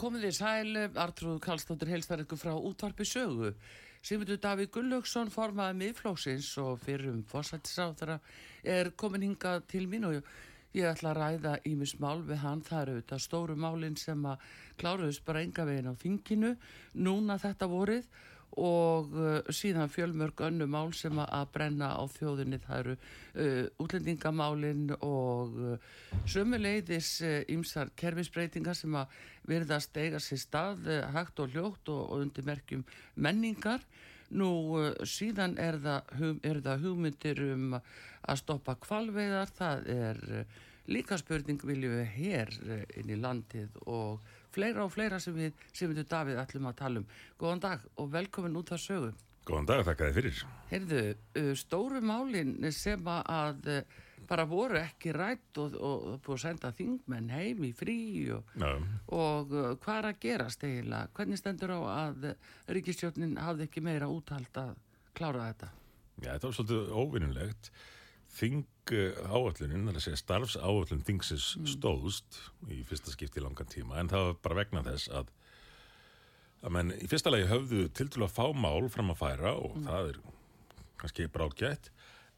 Komið þið sæl, Artrúð Kallstóttir heilstar ykkur frá útvarpi sögu. Sigmundur Davíð Gullauksson formaði miðflóksins og fyrir um fórsættisáþara er komin hingað til mín og ég ætla að ræða ímis mál við hann. Það eru auðvitað stóru málinn sem að kláruðus bara enga veginn á þinginu núna þetta vorið og uh, síðan fjölmörg önnu mál sem að brenna á þjóðinni. Það eru uh, útlendingamálin og uh, sömuleiðis ymsar kerfisbreytingar sem að virðast eiga sér stað uh, hægt og hljótt og, og undir merkjum menningar. Nú uh, síðan er það, hug, er það hugmyndir um að stoppa kvalveiðar það er uh, líka spurning viljum við hér inn í landið og fleira og fleira sem við, við Davíð ætlum að tala um. Góðan dag og velkomin út að sögu. Góðan dag, þakka þið fyrir. Heyrðu, stóru málinn sem að bara voru ekki rætt og, og, og búið að senda þingmenn heim í frí og, og hvað er að gerast eiginlega? Hvernig stendur á að ríkistjónin hafði ekki meira úthald að klára þetta? Já, þetta var svolítið óvinnulegt. Þing áallunin, það er að segja starfsáallun þingsins mm. stóðst í fyrsta skipti í langan tíma en það var bara vegna þess að að menn í fyrsta lagi höfðu til til að fá mál fram að færa og mm. það er kannski bráðgætt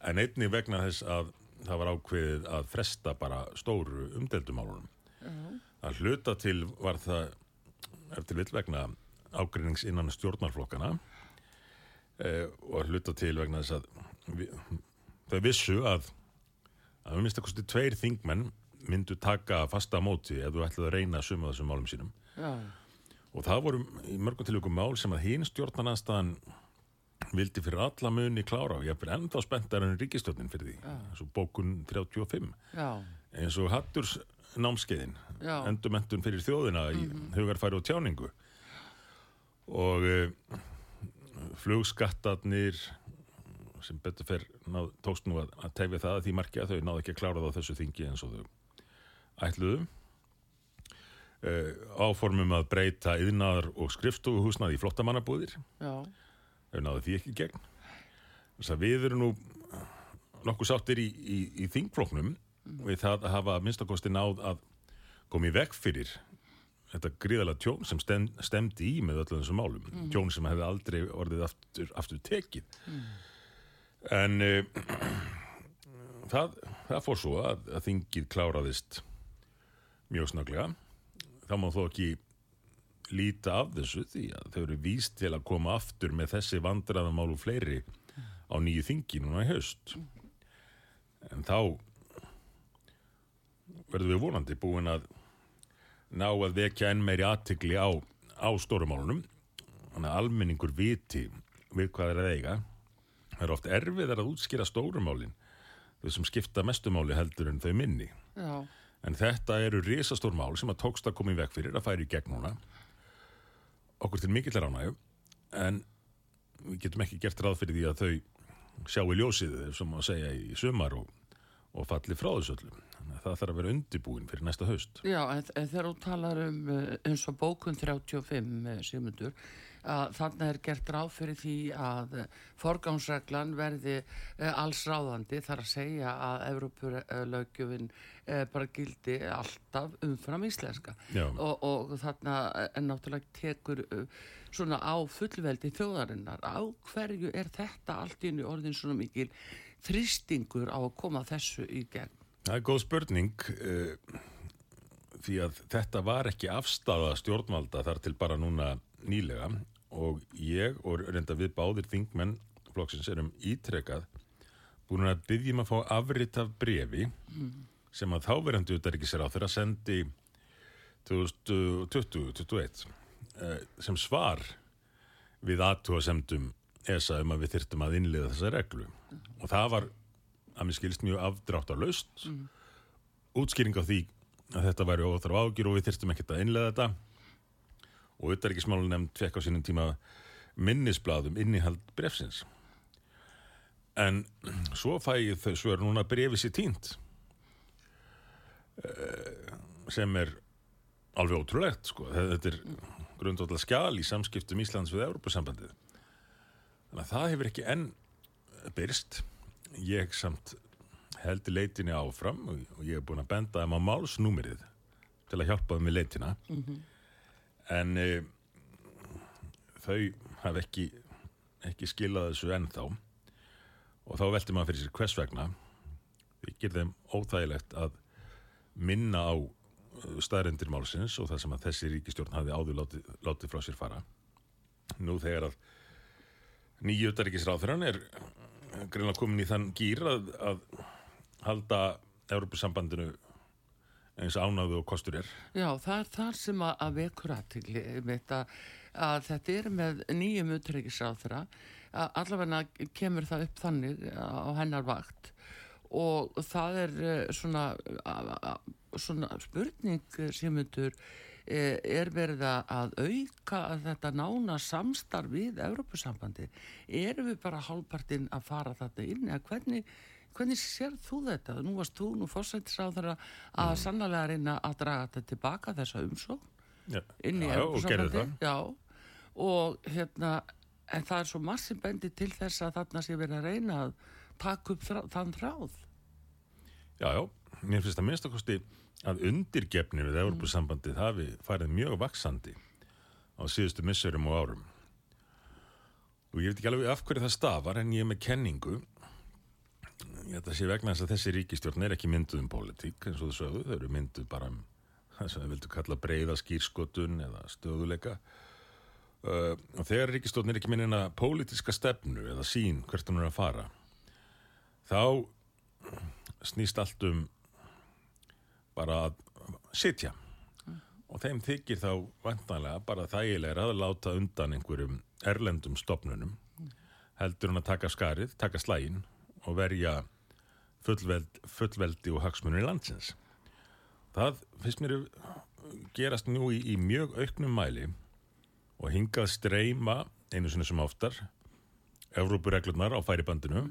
en einni vegna þess að það var ákveðið að fresta bara stóru umdeldumálunum. Mm. Að hluta til var það eftir vill vegna ágreinings innan stjórnarflokkana eh, og að hluta til vegna þess að við, þau vissu að að við minnst að kosti tveir þingmenn myndu taka fasta móti ef þú ætlaði að reyna að suma þessum málum sínum Já. og það voru í mörgum tilvíkum mál sem að hinn stjórnarnanstaðan vildi fyrir alla muni klára og ég er ennþá spenntar en ríkistjórnin fyrir því eins og bókun 35 Já. eins og Hatturs námskeiðin endurmentun fyrir þjóðina í mm -hmm. hugarfæri og tjáningu og uh, flugskattarnir sem betur náð, tókst nú að, að tefja það að því markja þau náðu ekki að klára það á þessu þingi eins og þau ætluðu. Uh, áformum að breyta yðnaðar og skrifstofuhúsnaði í flottamannabúðir. Þau náðu því ekki gegn. Þess að við erum nú nokkuð sáttir í, í, í þingfloknum mm. við það að hafa minnstakosti náð að komi vekk fyrir þetta gríðala tjón sem stemd, stemdi í með öllum þessum málum. Mm. tjón sem hefði aldrei orðið aftur, aftur tekið. Mm en uh, það, það fór svo að, að þingið kláraðist mjög snaklega þá má þó ekki líta af þessu því að þau eru víst til að koma aftur með þessi vandraðamálu fleiri á nýju þingi núna í haust. En þá verður við vonandi búin að ná að vekja enn meiri aðtikli á, á stórumálunum. Þannig að almenningur viti við hvað er að eiga það er oft erfiðar að útskýra stórumálin þau sem skipta mestumáli heldur en þau minni. Já. en þetta eru risastór mál sem að tókst að koma í veg fyrir að færi í gegn núna. Okkur til mikill er ánæg en við getum ekki gert ráð fyrir því að þau sjáu ljósið sem að segja í sumar og, og falli frá þessu öllum það þarf að vera undibúin fyrir næsta haust. Já, en, en þegar þú talar um eh, eins og bókun 35 Sigmundur að þannig er gert ráð fyrir því að forgámsreglan verði eh, alls ráðandi þar að segja að Evrópurlaugjöfin eh, bara gildi alltaf umfram íslenska. Og, og þarna er náttúrulega tekur eh, svona á fullveldi þjóðarinnar. Á hverju er þetta allt í orðin svona mikil þristingur á að koma þessu í gegn? Það er góð spurning því að þetta var ekki afstafa stjórnvalda þar til bara núna nýlega og ég og reynda við báðir þingmenn flokksins erum ítrekað búin að byggjum að fá afrit af brefi mm. sem að þáverandi utarrikisir á þeirra sendi 2020-2021 eh, sem svar við aðtúasemdum ESA um að við þyrftum að innliða þessa reglu og það var að mér skilst mjög afdráttarlaust mm. útskýring á því að þetta væri óþarf ágjur og við þyrstum ekkert að innlega þetta og smálu nefnd fekk á sínum tíma minnisbladum innihald brefsins en svo fæ ég þau svör núna brefið sér tínt eh, sem er alveg ótrúlegt sko. þetta er grundvallar skjál í samskiptum Íslands við Európa-sambandið þannig að það hefur ekki enn byrst ég samt heldur leitinni áfram og, ég hef búin að benda þeim á málsnúmerið til að hjálpa þeim með leitina mm -hmm. En e, þau haf ekki ekki skilað þessu ennþá. Og þá velti maður fyrir sér hvers vegna. Við þeim óþægilegt að minna á uh, staðrendir málsins og það sem að þessi ríkistjórn hafi áður látið, látið frá sér fara. Nú þegar að nýjötaríkisráþurann er greinlega komin í þann gýr að, að halda Európusambandinu eins ánáðu og kostur er. Já, það er þar sem að, að vekur aðtili að þetta er með nýjum uttryggisráþura allavega kemur það upp þannig á hennar vakt og það er eh, svona, svona spurning sem myndur Eh, er verið að auka að þetta nána samstarf við Európusambandi erum við bara hálfpartinn að fara þetta inn eða hvernig, hvernig sér þú þetta? Nú varst þú nú fórsættis á þeirra að mm. sannlega reyna að draga þetta tilbaka þessa umsókn ja. inn í Európusambandi og hérna en það er svo massi bendi til þess að þarna sé verið að reyna að taka upp þrá, þann þráð. Já, já, mér finnst að kosti að undirgefni við Európusambandið hafi farið mjög vaksandi á síðustu missurum og árum. Og ég veit ekki alveg af hverju það stafar en ég er með kenningu ég ætla að sé vegna þess að þessi ríkistjórn er ekki mynduð um pólitík eins og það sögðu, þau eru mynduð bara um það sem við vildum kalla breyða skýrskotun eða stöðuleika uh, og þegar ríkistjórn er ekki minnina pólitiska stefnu eða sín hvert hún er að fara þá snýst allt um bara að sitja. Og þeim þykir þá vantanlega bara þægilega að láta undan einhverjum erlendum stopnunum heldur hann að taka skarið, taka slægin og verja fullveld, fullveldi og hagsmunir í landsins. Það finnst mér gerast nú í, í mjög auknum mæli og hingað streyma einu sinni sem oftar Evrópureglurnar á færibandinu.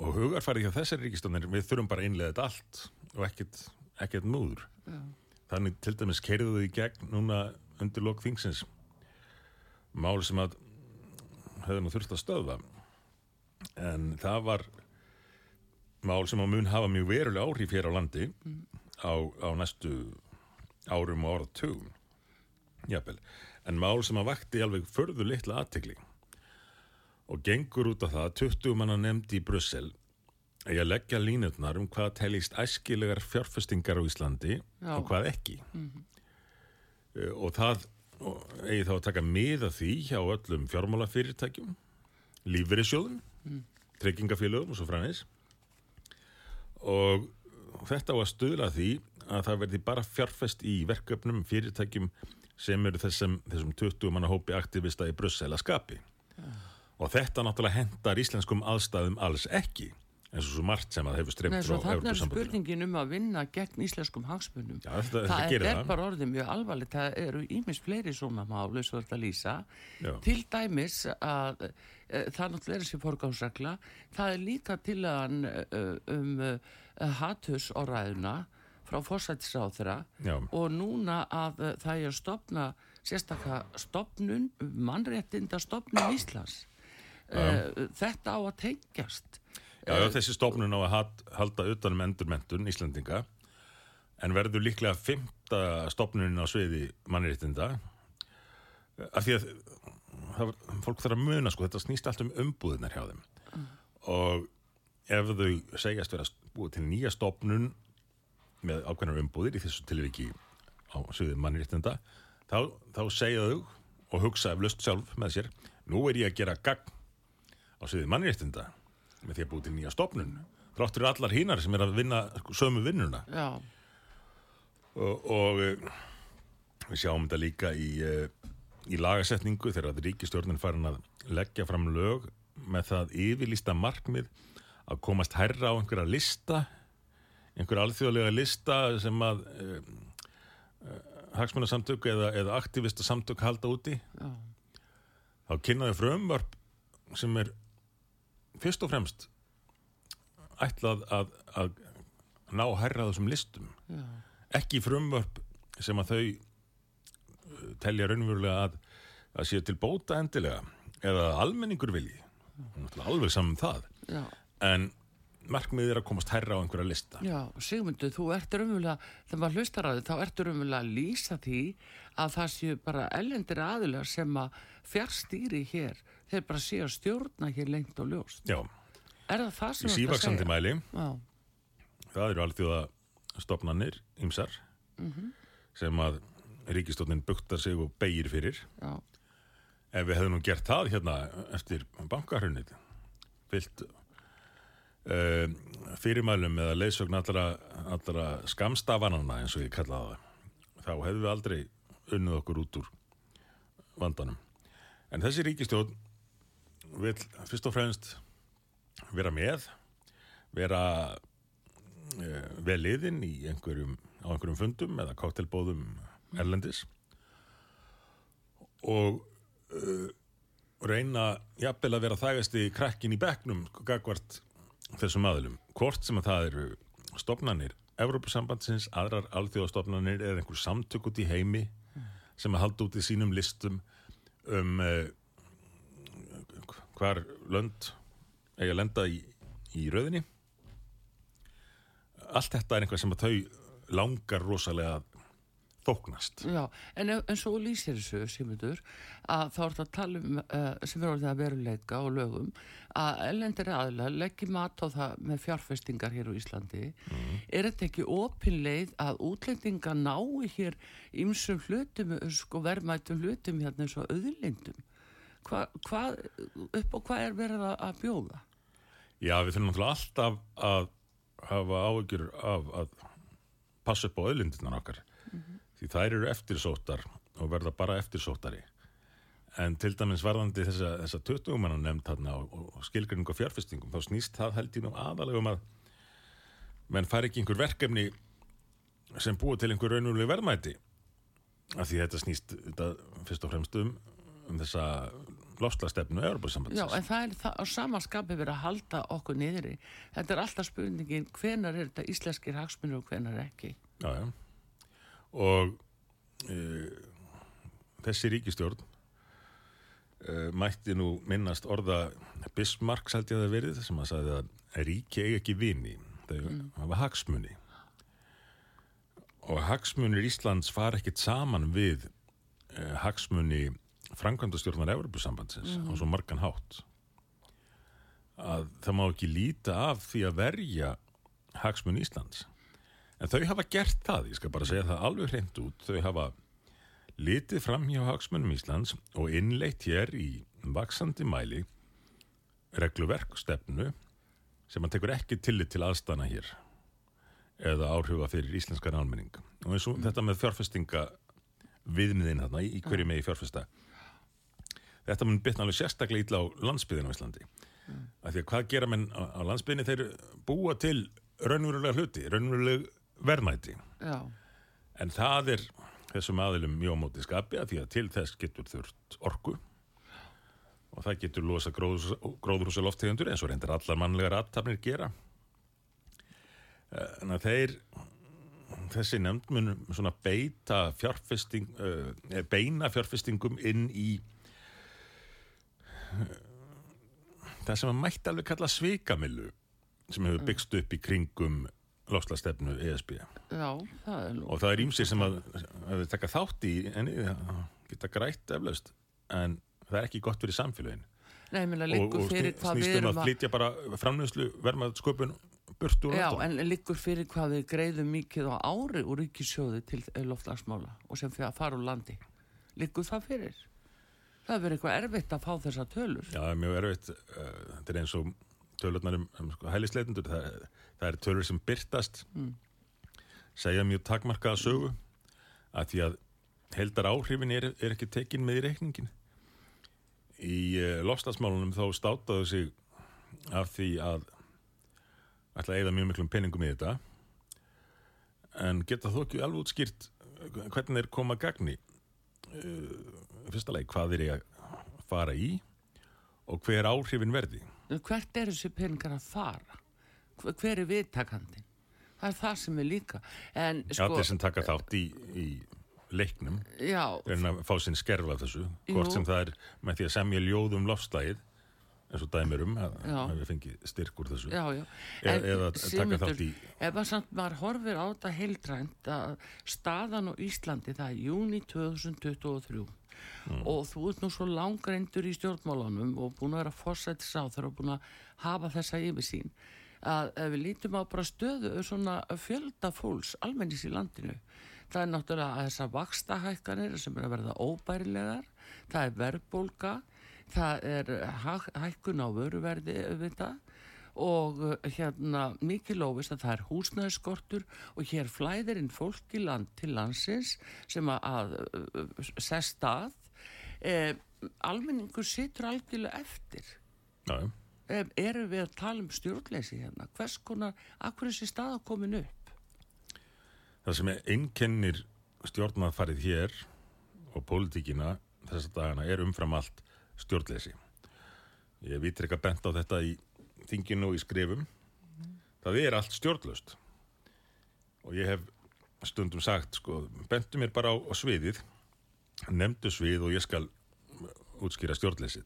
Og hugarfærið hjá þessari ríkistónir við þurfum bara einlega þetta allt og ekkert, ekkert múður. Já. þannig til dæmis keirðu þau í gegn núna undir lok þingsins. Mál sem að höfðu nú þurft að stöða en það var mál sem að mun hafa mjög veruleg áhrif hér á landi mm. á, á næstu árum og ára tugum Jafnvel. en mál sem að vakti alveg förðu litla aðtegling og gengur út af það 20 manna nefndi í Brussel að leggja línutnar um hvað telist æskilegar fjárfestingar á Íslandi Já. og hvað ekki mm -hmm. og það eigi þá að taka miða því hjá öllum fjármálafyrirtækjum lífverðisjóðum mm. trekkingafélögum og svo frænis og þetta á að stöðla því að það verði bara fjárfest í verkefnum fyrirtækjum sem eru þessum, þessum 20 manna hópi aktivista í Brussel að skapi. Ja og þetta náttúrulega hendar íslenskum aðstæðum alls ekki eins og svo margt sem að hefur streymt frá Þannig er spurningin um að vinna gegn íslenskum hagsmunum. Já, þetta, það er, er bara orðið mjög alvarlegt. Það eru ímins fleiri svona málu svo þetta lýsa. Já. til dæmis að það náttúrulega er þessi forgáðsregla það er líka til að e, um e, hatus orðaðuna frá fórsættisáþra og núna að það er stopna sérstaklega stopnun mannréttinda stopnun Íslands. Uh, þetta á að tengjast. Já, já, þessi stofnun á að halda utanum endurmentun Íslandinga en verður líklega fymta stofnunin á sviði mannréttinda af því að það, fólk þarf að muna sko, þetta snýst allt um umbúðinar hjá þeim mm. og ef þau segjast vera búið til nýja stofnun með ákveðnar umbúðir í þessu tilviki á sviði mannréttinda þá, þá segja þau og hugsa eflaust sjálf með sér nú er ég að gera gagn á sviði mannréttinda með því að búið til nýja stopnun þráttur allar hínar sem er að vinna sömu vinnuna og, og eh, við sjáum þetta líka í uh, í lagasetningu þegar að ríkistjórnin farin að leggja fram lög með það yfirlýsta markmið að komast herra á einhverja lista einhverja alþjóðlega lista sem að um, uh, hagsmunasamtök eða, eða aktivista samtök halda úti. Já, þá kynnaði frumvarp sem er fyrst og fremst ætlað að, að ná herra á þessum listum. Já, ekki frumvörp sem að þau uh, telja raunverulega að, að séu til bóta endilega eða að almenningur vilji. Alveg saman það. Já. en markmiðið er að komast herra á einhverja lista. Já, Sigmundur, þú ert raunverulega, þegar maður hlustar á þið, þá ertu raunverulega að lýsa því að það séu bara ellendir aðilar sem að fjárstýri hér, þeir bara séu að stjórna hér lengt og ljóst. Já, Er það það í sem þú ert að segja? mæli. Já, það eru alþjóða stopnannir ymsar sem að ríkistofnin buktar sig og beigir fyrir. Já, ef við hefðum gert það hérna eftir bankahrunið fyllt uh, fyrirmælum eða leysögn allra, allra skamstafanana eins og ég kallaði það þá hefðum við aldrei unnið okkur út úr vandanum. En þessi ríkistjórn vil fyrst og fremst vera með vera uh, vel liðin í einhverjum, á einhverjum fundum eða káttelbóðum erlendis. Og uh, reyna jafnvel að vera þægasti krakkin í bekknum gagvart þessum aðlum hvort sem að það eru stopnanir Evrópusambandsins, aðrar alþjóðastofnanir eða einhver samtök út í heimi sem að halda út í sínum listum um uh, hvar lönd eiga að lenda í, í röðinni. Allt þetta er einhvað sem að þau langar rosalega þóknast já, en, en svo lýsir þessu, Sigmundur, að þá er það að tala um, uh, sem er orðið að veruleika og lögum, að ellendir aðilar leggi mat á það með fjárfestingar hér á Íslandi. Er þetta ekki opinleið að útlendinga nái hér ymsum hlutum, sko verðmættum hlutum hérna eins og auðlindum? Hva, hvað, upp og hvað er verið að, bjóða? Já, við þurfum náttúrulega alltaf að hafa áhyggjur af að passa upp á auðlindirnar okkar því þær eru eftirsóttar og verða bara eftirsóttari en til dæmis varðandi þessa, þessa 20 manna nefnd þarna og, og skilgrinning og fjárfestingum þá snýst það held ég nú aðalega um að menn fari ekki einhver verkefni sem búið til einhver raunulegu verðmæti af því þetta snýst þetta, fyrst og fremst um, um þessa lofslastefnu Já, en það er það, á samanskapi verið að halda okkur niðri. Þetta er alltaf spurningin, hvenar er þetta íslenskir hagsmunir og hvenar ekki? Já, já. Og e, þessi ríkistjórn e, mætti nú minnast orða Bismarck ég að það verið sem að sagði að ríki eiga ekki vini, þau hafa hagsmuni. Og hagsmunir Íslands fara ekkit saman við e, hagsmuni framkvæmdastjórnar Evropasambandsins á svo margan hátt að það má ekki líta af því að verja hagsmuni Íslands. En þau hafa gert það, ég skal bara segja það alveg hreint út, þau hafa litið fram hjá hagsmunum Íslands og innleitt hér í vaksandi mæli regluverk og stefnu sem hann tekur ekki tillit til aðstana hér eða áhrifa fyrir íslenskar almenning. Og eins og þetta með fjárfestinga viðmiðin þarna í, hverju megi fjárfesta. Þetta mun bitna alveg sérstaklega illa á landsbyðin á Íslandi. Mm. Af því að hvað gera menn á, á landsbyðinni þeir búa til raunverulega hluti, raunveruleg verðmæti. Já, En það er þessum aðilum mjög á móti skapi að því að til þess getur þurft orku og það getur losa gróðrúsa lofttegundur eins og reyndir allar mannlegar aðtapnir gera. En að þeir, þessi nefnd mun svona beita fjárfesting, uh, beina fjárfestingum inn í það sem að mætti alveg kalla svikamillu sem hefur byggst upp í kringum lofslastefnu ESB já, það er nú. og það er ímsir sem að, að taka þátt í enni, geta grætt eflaust en það er ekki gott fyrir samfélagin Nei, ég meina, og, liggur og fyrir hvað við um erum að að... flytja bara framnöðslu vermað sköpun burtu úr Já, en liggur fyrir hvað við greiðum mikið á ári úr ríkissjóði til loftlagsmála og sem fyrir að fara úr landi. Liggur það fyrir? Það er verið eitthvað erfitt að fá þessa tölur. Já, það mjög erfitt uh, þetta er eins og tölurnar um, um sko, hælisleitundur það, það er tölur sem byrtast segja mjög takmarkaða sögu að því að heldar áhrifin er, er ekki tekin með í reikningin. Í uh, lofstafsmálunum þá státaðu sig af því að ætla að eða mjög miklum peningum í þetta en geta þó ekki alveg útskýrt hvernig þeir koma að gagni. Uh, fyrsta leið, hvað þeir eiga að fara í og hver áhrifin verði Hvert er þessi peningar að fara? Hver- er viðtakandinn? Það er það sem er líka. En sko, allir sem taka þátt í, í leiknum já, reyna að fá sinn skerf af þessu hvort Jú. sem það er með því að semja ljóð um lofslægið eins og dæmir um að Já. að við fengið styrk úr þessu já, já. E- En eða taka þátt í- Ef maður samt maður horfir á þetta heildrænt að staðan á Íslandi það er júni 2023 Mm. og þú ert nú svo langreindur í stjórnmálunum og búin að vera fórsættis á þeirra og búin að hafa þessa yfirsýn að við lítum á bara stöðu svona fjölda fólks almennis í landinu það er náttúrulega þessar vakstahækkanir sem er að verða óbærilegar það er verðbólga það er hæ- hækkun á vöruverði auðvitað og uh, hérna mikið lófist að það er húsnæðiskortur og hér flæðir inn fólk í land til landsins sem að, að uh, sest að eh, almenningur situr algjörlega eftir. Eh, erum við að tala um stjórnleysi hérna? Hvers konar, akkur er þessi staða komin upp? Það sem einkennir stjórnafarið hér og pólitíkina þessa dagana er umfram allt stjórnleysi. Ég hef ítrekka bent á þetta í þinginu og í skrifum. Það er allt stjórnlöst og ég hef stundum sagt sko, bentu mér bara á, á sviðið nefndu svið og ég skal útskýra stjórnleysið.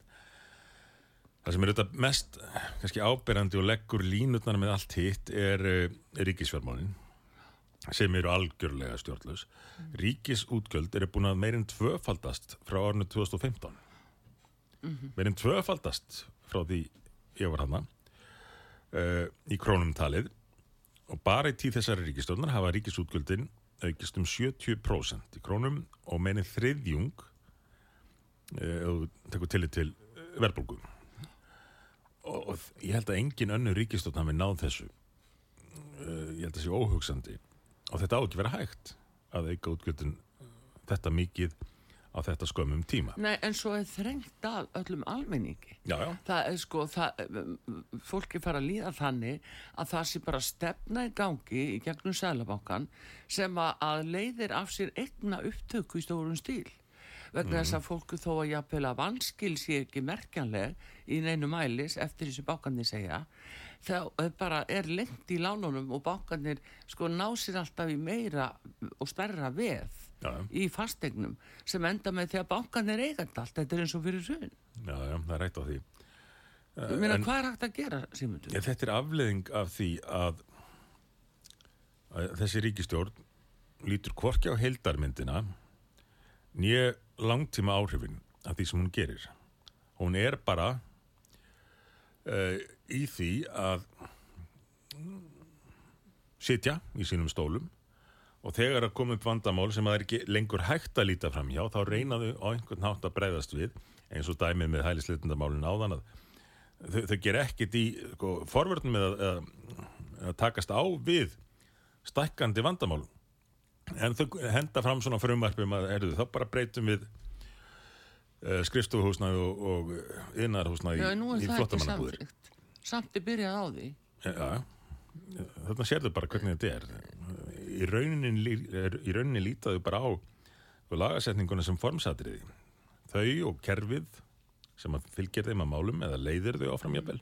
Það sem er þetta mest kannski áberandi og leggur línutnar með allt hitt er, er ríkisfjármálin sem eru algjörlega stjórnlaus. Ríkisútgjöld eru búin að meirinn tvöfaldast frá árinu 2015 meirinn tvöfaldast frá því ég var hana uh, í krónum talið. Og bara í tíð þessari ríkistjórnar hafa ríkisútgjöldin aukist um 70% í krónum og meirinn þriðjung uh, ef þú tekur tillit til uh, verðbólgu. Og, og ég held að engin önnur ríkistjórn hafi náð þessu. Uh, ég held að sé óhugsandi. Og þetta á ekki vera hægt að auka útgjöldin þetta mikið á þetta skömmum tíma. Nei, en svo er þrengt að öllum almenningi. Já, já, það er sko það, fólki fara að líða þannig að það sé bara stefna í gangi í gegnum sælabankan sem að, leiðir af sér egna upptöku í stórum stíl. Vegna þess að fólku þó að að vanskil sé ekki merkjanleg í neinu mælis eftir þessu bákanir segja þá er bara er lengt í lánunum og bákanir sko ná sér alltaf í meira og stærra veð Já, já. í fastegnum sem enda með því að bákanir eigandi allt þetta er eins og fyrir sunn já, já, það er rætt á því Ég meina, hvað er hægt að gera, Sigmundur? ja, Þetta er afleðing af því að, að þessi ríkistjórn lítur hvorki á heildarmyndina nýja langtíma áhrifin af því sem hún gerir hún er bara uh, í því að sitja í sínum stólum og þegar að koma upp vandamál sem það er ekki lengur hægt að líta fram hjá þá reynaðu á einhvern hátt að breyðast við eins og dæmið með hælisleitundamálin áðan að þau, þau ger ekkit í sko, forvörnum með að, að, að takast á við stækkandi vandamál en þau henda fram svona frumarpum að erðu, þá bara breytum við uh, skrifstofuhúsnaði og, og innarhúsnaði Já, nú er í samþygt. Samt er byrjað á því. Já, þarna sérðu bara hvernig þetta er. Í rauninni, rauninni lítaðu bara á lagasetninguna sem formsatriði. Þau og kerfið sem að fylgir þeim að málum eða leiðir þau áfram jafnvel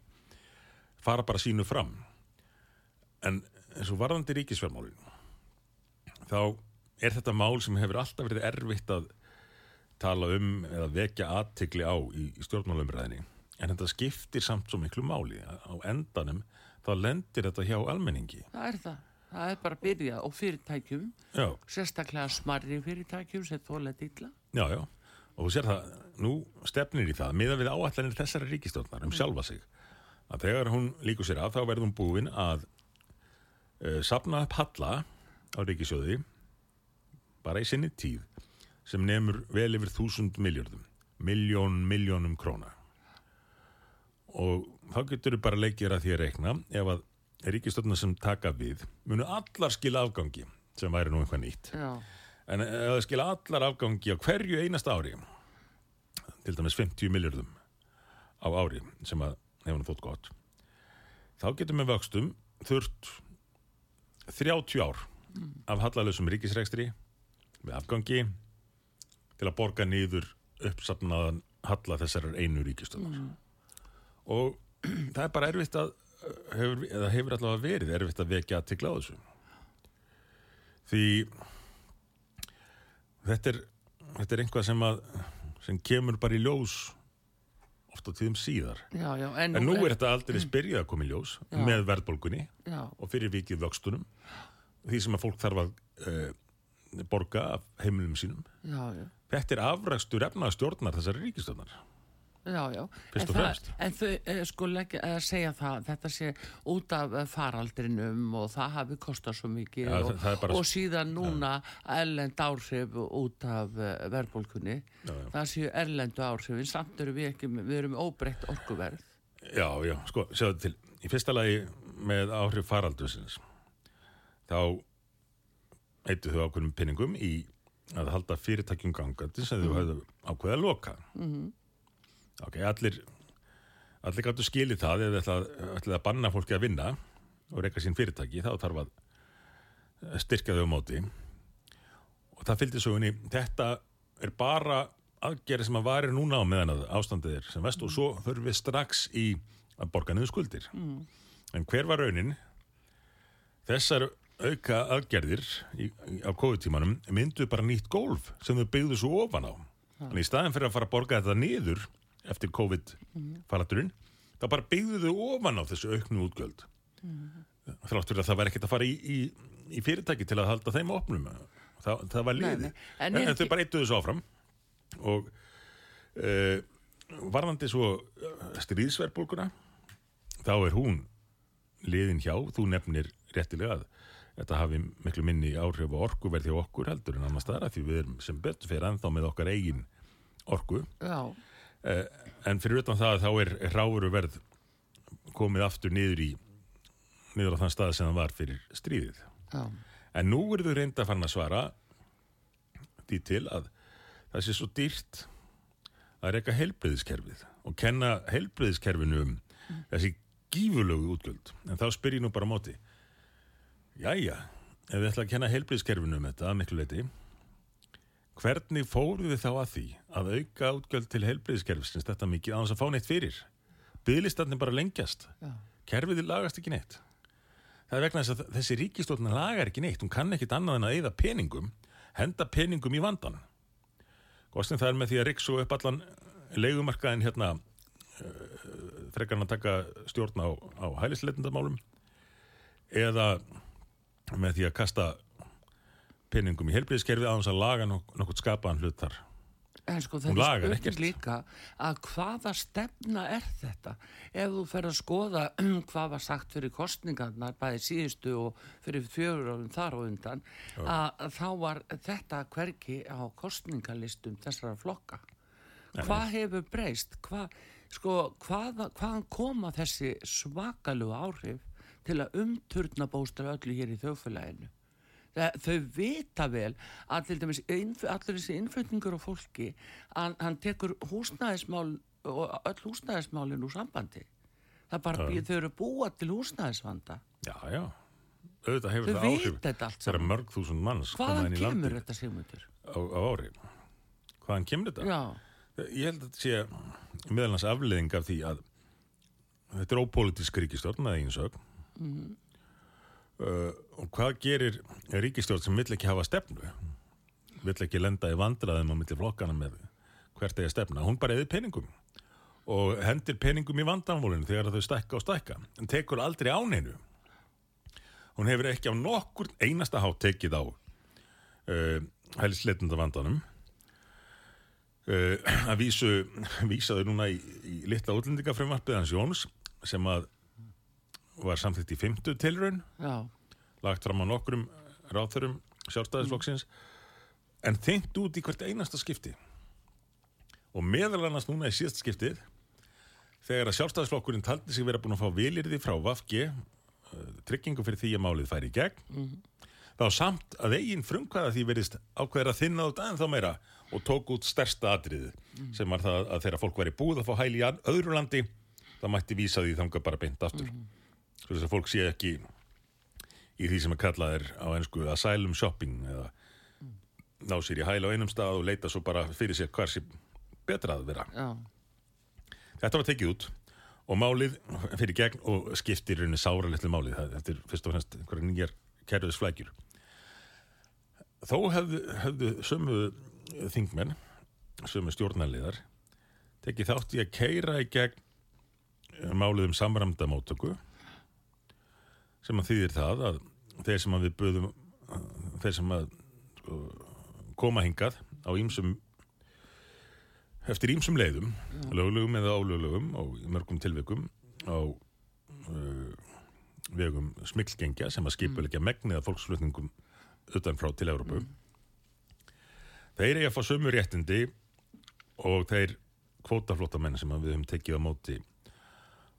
fara bara sínu fram. En eins og varðandi ríkisfjármálin þá er þetta mál sem hefur alltaf verið erfitt að tala um eða vekja aðtikli á í, í stjórnmálumræðinni en þetta skiptir samt svo miklu máli á endanum þá lendir þetta hjá almenningi Það er það. Það er bara byrjað og fyrirtækjum, já, sérstaklega smarri fyrirtækjum sem þóla dilla. já, já. Og þú sér það, nú stefnir í það miðað við áallanir þessari ríkistjórnar um sjálfa sig að þegar hún líkur sér af þá verður hún búin að uh, sapna upp halla á ríkisjóði bara í sinni tíð sem nefnur vel yfir þúsund miljardum miljón, miljónum króna. Og þá getur við bara leikir að því að reikna ef að ríkistjórnar sem taka við munu allar skila afgangi sem væri nú eitthvað nýtt Já. En ef það skila allar afgangi á hverju einasta ári, til dæmis 50 miljardum á ári sem að hefur þótt gott, þá getum við vöxtum þurft 30 ár af hallalösum ríkisrekstri með afgangi til að borga niður uppsafnaðan halla þessarar einu ríkistöðar. Og það er bara erfitt að hefur, eða hefur allavega verið erfitt að vekja til þessu. Því þetta er, þetta er einhvað sem að sem kemur bara í ljós oft á tíðum síðar. Já, já, En nú er þetta aldrei spyrjað að koma í ljós Já. með verðbólgunni og fyrir vikið vöxtunum því sem að fólk þarf að uh, borga af heimilum sínum. já, já. Þetta er afrækstur efnaðstjórnar þessari ríkistjórnar. Já, já. Fyrst En og það- fremst. En þau eh, sko leggja, eh, segja það, þetta sé út af eh, faraldrinum og það hafi kostað svo mikið Já, og, það- það og síðan núna erlend áhrif út af verðbólkunni. Það séu erlendu áhrifin, samt eru við ekki, við erum óbreytt orkuverð. Já, já, sko, sjáðu til. Í fyrsta lagi með áhrif faraldusins þá eittu þau ákveðnum pinningum í að halda fyrirtækjum gangandi sem þau hafðu ákveða að loka. -hmm. Ok, allir allir gætu skilið það eða ætlaði ætla að banna fólki að vinna og reyka sín fyrirtæki, þá þarf að styrka þau á móti. Og það fylgdi sögunni þetta er bara aðgerið sem að varir núna á meðan að ástandið er sem vest og svo þurfum við strax í að borga niður skuldir. En hver var raunin? Þessar auka aðgerðir í, í, á COVID-tímanum myndu bara nýtt gólf sem þau byggðu svo ofan á. En í staðin fyrir að fara að borga þetta niður eftir COVID-faraldurinn þá bara byggðu þau ofan á þessu auknu útgjöld. Þrátt fyrir að það væri ekkert að fara í, í, í fyrirtæki til að halda þeim opnum. Það, það var Nei, liðið. nei. en, En er en þau bara eittu þessu áfram og uh, varðandi svo uh, stríðsverðbólguna þá er hún liðin hjá, þú nefnir réttilega að þetta hafi miklu minni áhrif á orkuverð hjá okkur heldur en annars staðar af því við erum sem betur fyrir ennþá með okkar eigin orku. Já, Eh, en fyrir utan það þá er ráuru verð komið aftur niður í niður á þann stað sem það var fyrir stríðið. Já, en nú eru þau reynda að fann að svara því til að það sé svo dýrt að reyka heilbreyðiskerfið og kenna heilbreyðiskerfinu um þessi gífulögu útgjöld. En þá spyr ég nú bara móti jæja, ef við ætla að kenna heilbreyðiskerfinu um þetta að miklu leiti hvernig fóruð þið þá að því að auka útgjöld til heilbreyðiskerfisins þetta mikið á þess að fá neitt fyrir? Bygglistarnir bara lengjast. Já. kerfiði lagast ekki neitt. Það er vegna þess að þessi ríkistjórn lagar ekki neitt, hún kann ekkit annað en að eyða peningum henda peningum í vandan Kostin það er með því að riksu upp allan leigumarkaðin hérna uh, frekar hann að taka stjórn á, á hælisleitendamálum eða með því að kasta peningum í helbriðiskerfið á þess að laga nok nokkuð skapaðan hlut þar En sko þetta lagar spurning líka að hvaða stefna er þetta? Ef þú fer að skoða hvað var sagt fyrir kostningarnar, bæði síðustu og fyrir fjögur árum þar og undan, að, að þá var þetta hverki á kostningalistum þessara flokka. Hvað hefur breyst? Hva, sko, hvaða, hvaðan koma þessi svakalu áhrif til að umturna bóstra öllu hér í þjóðfélaginu? Það, þau vita vel að til dæmis allir þessi innflutningur á fólki hann, hann tekur húsnæðismál og öll húsnæðismálin úr sambandi það er bara, Já. þau eru búa til húsnæðisvanda Já, já, auðvitað hefur Þau það áhrif þegar saman. mörg þúsund manns hvaðan kemur þetta sigmundur? á, á ári hvaðan kemur þetta? Já, Ég held að þetta sé meðalans afleðing af því að þetta er ópolítisk ríkistjórn að eigin sög Mhm. Uh, og hvað gerir ríkistjórn sem vill ekki hafa stefnu? Vill ekki lenda í vandræðum á milli flokkana með hvert að stefna? Hún bara eði peningum og hendir peningum í vandanvólinu þegar þau stækka og stækka. En tekur aldrei án einu. Hún hefur ekki á nokkur einasta hátt tekið á uh, helslitunda vandanum uh, að vísu vísaðu núna í, í litla útlendingafrumvarpið hans Jóns sem að var samþýtt í fymtu tilraun. Já, lagt fram á nokkrum ráþurum sjálfstæðisflokksins. En þynnt út í hvert einasta skipti. Og meðal annars núna í síðast skiptið þegar að sjálfstæðisflokkurinn taldi sig vera búin að fá vilirði frá Vafge tryggingu fyrir því að málið færi í gegn þá samt að eigin frumkvæða því verðist ákveður að þinna út aðeins þá meira og tók út stærsta atriðið sem var það að þegar fólk væri búið að fá hæli í öðru landi þá mætti vísa því þangað bara beint aftur svo þess að fólk sé ekki í því sem að kalla er á ennsku asylum shopping eða ná sér í hæli á einum stað og leita svo bara fyrir sér hvar sér betra að vera Já, Þetta var tekið út og málið fyrir gegn og skiptir rauninni sára litlu málið. Þetta er fyrst og fremst einhverja nýjar kerfiðsflækjur. Þó hefðu, hefðu sömu þingmenn, sömu stjórnarliðar, tekið þátt í að keira í gegn málið um samramda móttöku sem að þýðir það að þeir sem að við böðum þeir sem að sko, koma hingað á ýmsum eftir ýmsum leiðum löglegum eða ólöglegum og í mörgum tilvikum á uh, vegum smiklgengja sem að skipulegja megnið af fólksflutningum utanfrá til Európu þeir eiga að fá sömu réttindi og þeir kvótaflótamenn sem að við höfum tekið á móti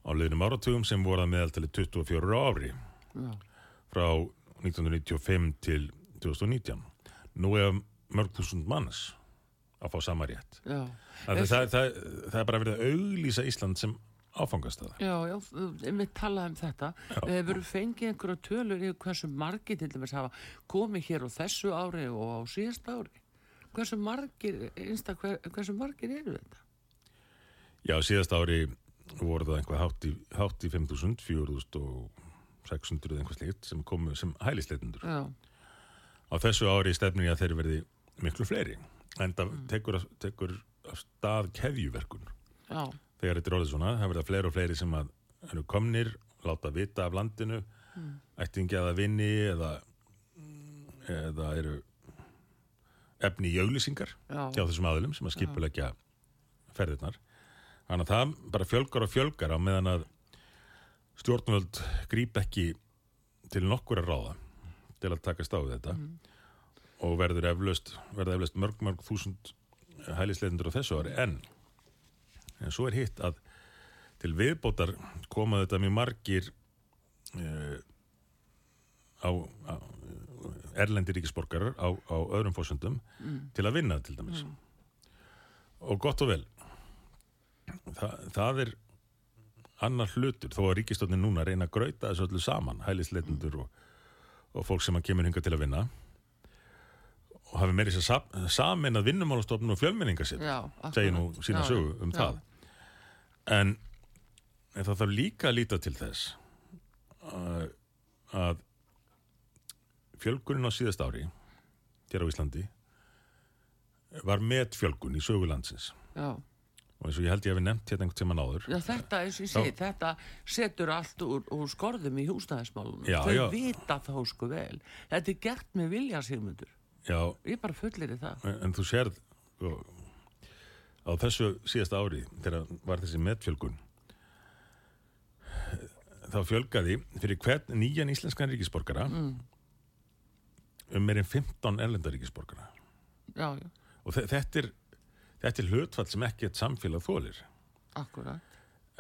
á leiðinum áratugum sem voru að meðaltali 24 á ári já, frá 1995 til 2019 nú er mörg þúsund manns að fá sama rétt. Það, það, það, það er bara verið að auglýsa Ísland sem áfangastað. Já, já, við talaðum um þetta. Við hefur fengið einhverja tölur í hversu margir til dæmis hafa komið hér á þessu ári og á síðast ári. Hversu margir, einsta, hver, hversu margir eru þetta? Já, síðast ári voru það einhvað hátt í, í 5.000, 4.600 einhvað slíkt sem komu sem hælisleitundur. Já, Á þessu ári stefnir ég að þeir verði miklu fleiri. En það tekur, af- tekur af stað keðjuverkun. já, Þegar þetta er orðið svona, það verða fleiri og fleiri sem að eru komnir, láta vita af landinu, mm. ættingi að það vinni eða, eða eru efni í auglýsingar já, hjá þessum aðilum sem að skipulegja ferðirnar. Þannig að það bara fjölgar og fjölgar á meðan að stjórnvöld gríp ekki til nokkur að ráða til að taka stáðu þetta. Og verður eflaust, verður eflaust mörg, mörg þúsund hælisleitundur á þessu ári. En, en svo er hitt að til viðbótar koma þetta mjög margir uh, á, á erlendir ríkisborgarar á, á öðrum fórsöndum til að vinna til dæmis. Og gott og vel. Þa, það er annar hlutur þó að ríkistofnin núna reyna að grauta þessu öllu saman hælisleitundur og, og fólk sem að kemur hinga til að vinna og hafi meiri sér sam, samin að vinnumálastofnun og fjölmenningarsett já. segir nú sína sögu um já. það en, það þarf líka að líta til þess að, að fjölgunin á síðast ári hér á Íslandi var met fjölgun í sögulandsins Já. Og eins og ég held ég hefði nefnt hérna einhvern tíma náður Já, þetta, segi, þetta setur allt úr, úr skorðum í húsnæðismálunum. Þau já. vita þá sko vel. Þetta er gert með vilja sigmundur. já, Ég bara fullir í það. en, en þú sérð sko, á þessu síðasta ári þegar var þessi metfjölgun þá fjölgaði fyrir hvern nýjan íslenskan ríkisborgara Mm. um meirinn 15 erlenda ríkisborgara Já, já, og þe- þetta er þetta er hlutfall sem ekki eitt samfélag þólir akkurat.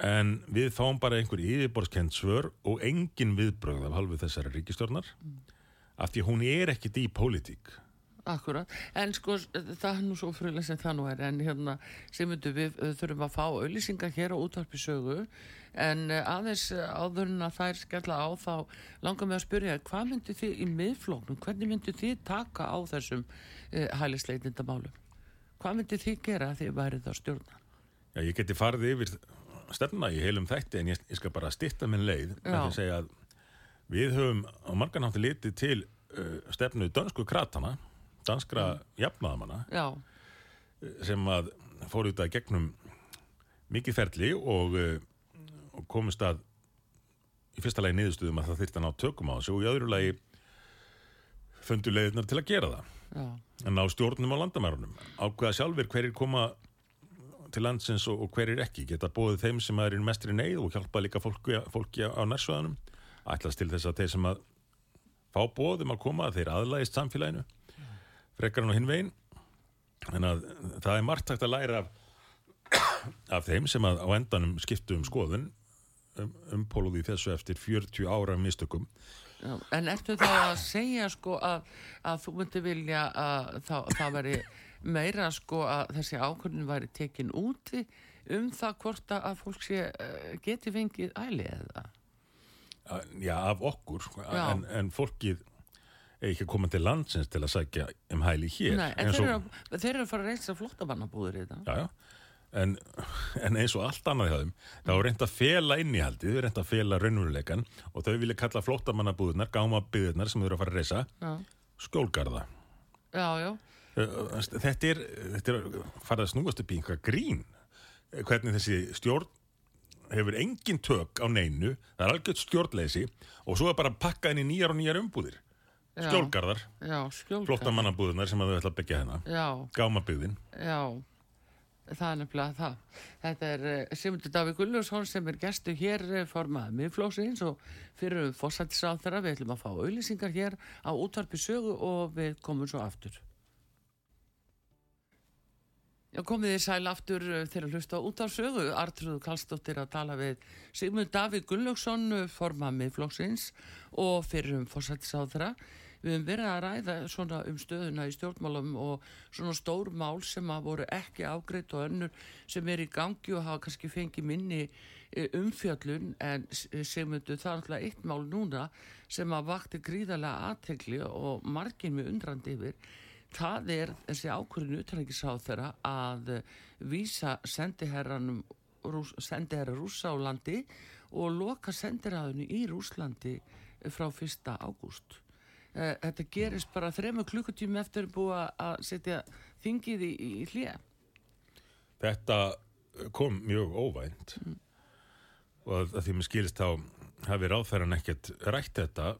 en við fáum bara einhver yfirborskend svör og engin viðbrögð af halvu þessara ríkistjórnar af því hún er ekkit í pólitík Akkurat, en sko það er nú svo frulega sem það nú er en hérna sem við uh, þurfum að fá auðlýsingar hér á útvarpi sögu en uh, aðeins uh, áður en að þær skella á þá langar mig að spyrja hvað myndu þið í miðflóknum, hvernig myndu þið taka á þessum uh, hælisleitindamálum? Hvað myndu þið gera að þið værið að stjórna? Já, ég geti farið yfir stefna í heilum þætti en ég, ég skal bara stitta minn leið. Með að segja að við höfum á margan hátti litið til uh, stefnu dönsku kratana danskra jafnaðamanna Já, sem að fóru þetta gegnum mikið ferli og, uh, og komist að í fyrsta lagi niðurstuðum að það þyrfti að ná tökum á þessu og í öðru lagi fundu leiðirnar til að gera það já, að ná stjórnum á landamærunum ákveða sjálfur hverjir koma til landsins og, og hverjir ekki? Geta bóðið þeim sem er í mestri neyð og hjálpa líka fólki, fólki á nærsvæðanum ætlast til þess að þeir sem að fá bóðum að koma þeir aðlægist samfélaginu? Frekar hann á hinn veginn. En að það er margt hægt að læra af, af þeim sem að á endanum skiptu um skoðun um, umpóluði þessu eftir 40 ára mistökum Já, en ertu þá að segja sko að, að þú myndi vilja að það, það veri meira sko að þessi ákvörðin væri tekin úti um það hvort að fólk sé uh, geti fengið æli eða? Já, af okkur, sko, Já. en, en fólkið er ekki að koma til landsins til að sækja um hæli hér. Nei, en eins þeir og- eru, að- þeir eru að fara að reysa flottabannabúður í þetta. Já, já. En, en eins og allt annað hjá þeim, þá er reynd að fela innihaldið, reynd að fela raunveruleikan og þau vilja kalla flóttamannabúðunar, gámabyðunar sem þau eru að fara að reysa, Já, skjólgarða. já, já, Uh, Þetta er, þetta er farið að snúast upp í einhvað grín. Hvernig þessi stjórn hefur engin tök á neinu, það er algjört stjórnleysi og svo er bara að pakka í nýjar og nýjar umbúðir. Skjólgarðar, já, skjólgar. flóttamannabúðunar sem að þau ætla að byggja Já, gámabyðin. já, það er nefnilega það. Þetta er uh, Simundur Davík Gulljósson sem er gestu hér uh, formað miðflóksins og fyrir um fósættisáþara við ætlum að fá auðlýsingar hér á útvarpi sögu og við komum svo aftur. Já, komið þið sæl aftur til að hlusta út á sögu. Artrúðu Kallstóttir að tala við Sigmund Davík Gunnlaugsson, uh, formað miðflokksins og fyrir um fórsættisáðra. Við höfum verið að ræða svona um stöðuna í stjórnmálum og svona stór mál sem að voru ekki ágreitt og önnur sem er í gangi og hafa kannski fengið minni eh, umfjöllun en S- Sigmundur það er alltaf eitt mál núna sem að vakti gríðarlega aðtegli og margin með undrandi yfir það er þessi ákvörðinu utanækisáð þeirra að vísa sendiherranum sendiherra rúsa á landi og loka sendiræðinu í Rúslandi frá 1. ágúst. Eh, Þetta gerist bara þrema klukkutími eftir búið að setja þingið í, í hlýja. Þetta kom mjög óvænt og að, að því mér skilist þá hafi ráðferðan ekkert rætt þetta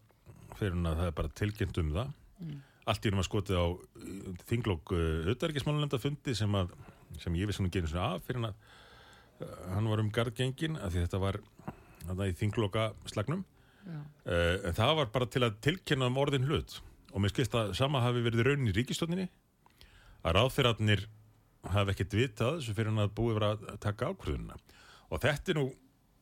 fyrir hann að það er bara tilkynnt um það. Allt í erum að skotið á þinglokk auðverkismálunenda fundi sem, að, sem ég vissi hann gerir svona af fyrir hann að hann var um gardgengin að því þetta var þarna í þingloka slagnum. Uh, en það var bara til að tilkynna um orðin hlut. Og mér skilst að sama hafi verið raunin í ríkistjóninni að ráðferðarnir hafi ekkert vitað þessu fyrir hann að búið vera að taka ákvörðunina. Og þetta er nú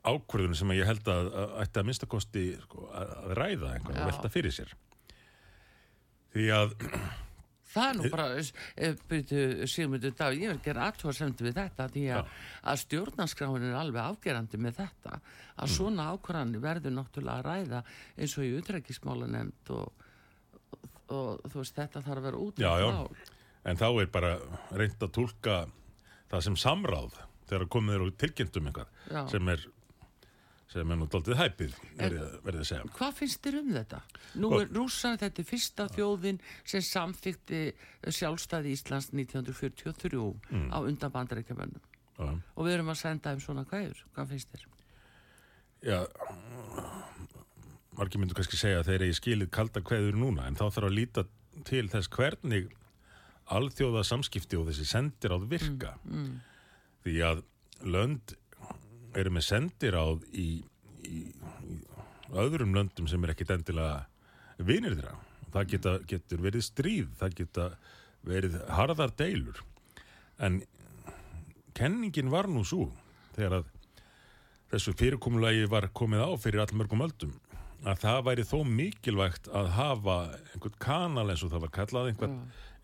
ákvörðun sem ég held að, ætti að minnstakosti sko, að, ræða og velta fyrir sér. Því að Það er nú bara, eh, byrju Sigmundur Davíð, ég vil gera aðtóðasemdi við þetta því að, að stjórnarskráin er alveg afgerandi með þetta að svona ákvarðanir verður náttúrulega að ræða eins og í utrækismálanemnd og, og, og þú veist þetta þarf að vera út Já, já. en þá er bara reynd að tólka það sem samráð þegar komið er og tilkynntum Já. sem er sem er nú daldið hæpið verið að segja Hvað finnst þér um þetta? Nú Gott. er rússan þetta er fyrsta þjóðin sem samþykti sjálfstæði Íslands 1943 á undan bandarækjumönnum Já. og við erum að senda þeim svona kvæður. Hvað finnst þér? Já, margir myndu kannski segja að þeir eigi skilið kalda kveður núna en þá þarf að líta til þess hvernig alþjóða samskipti og þessi sendiráð virka því að lönd eru með sendiráð í, í, í öðrum löndum sem er ekkit endilega vinir þeirra. Það geta, getur verið stríð það geta verið harðar deilur. En kenningin var nú svo þegar að þessu fyrirkomulagi var komið á fyrir allmörgum öldum að það væri þó mikilvægt að hafa einhvern kanal eins og það var kallað einhvern,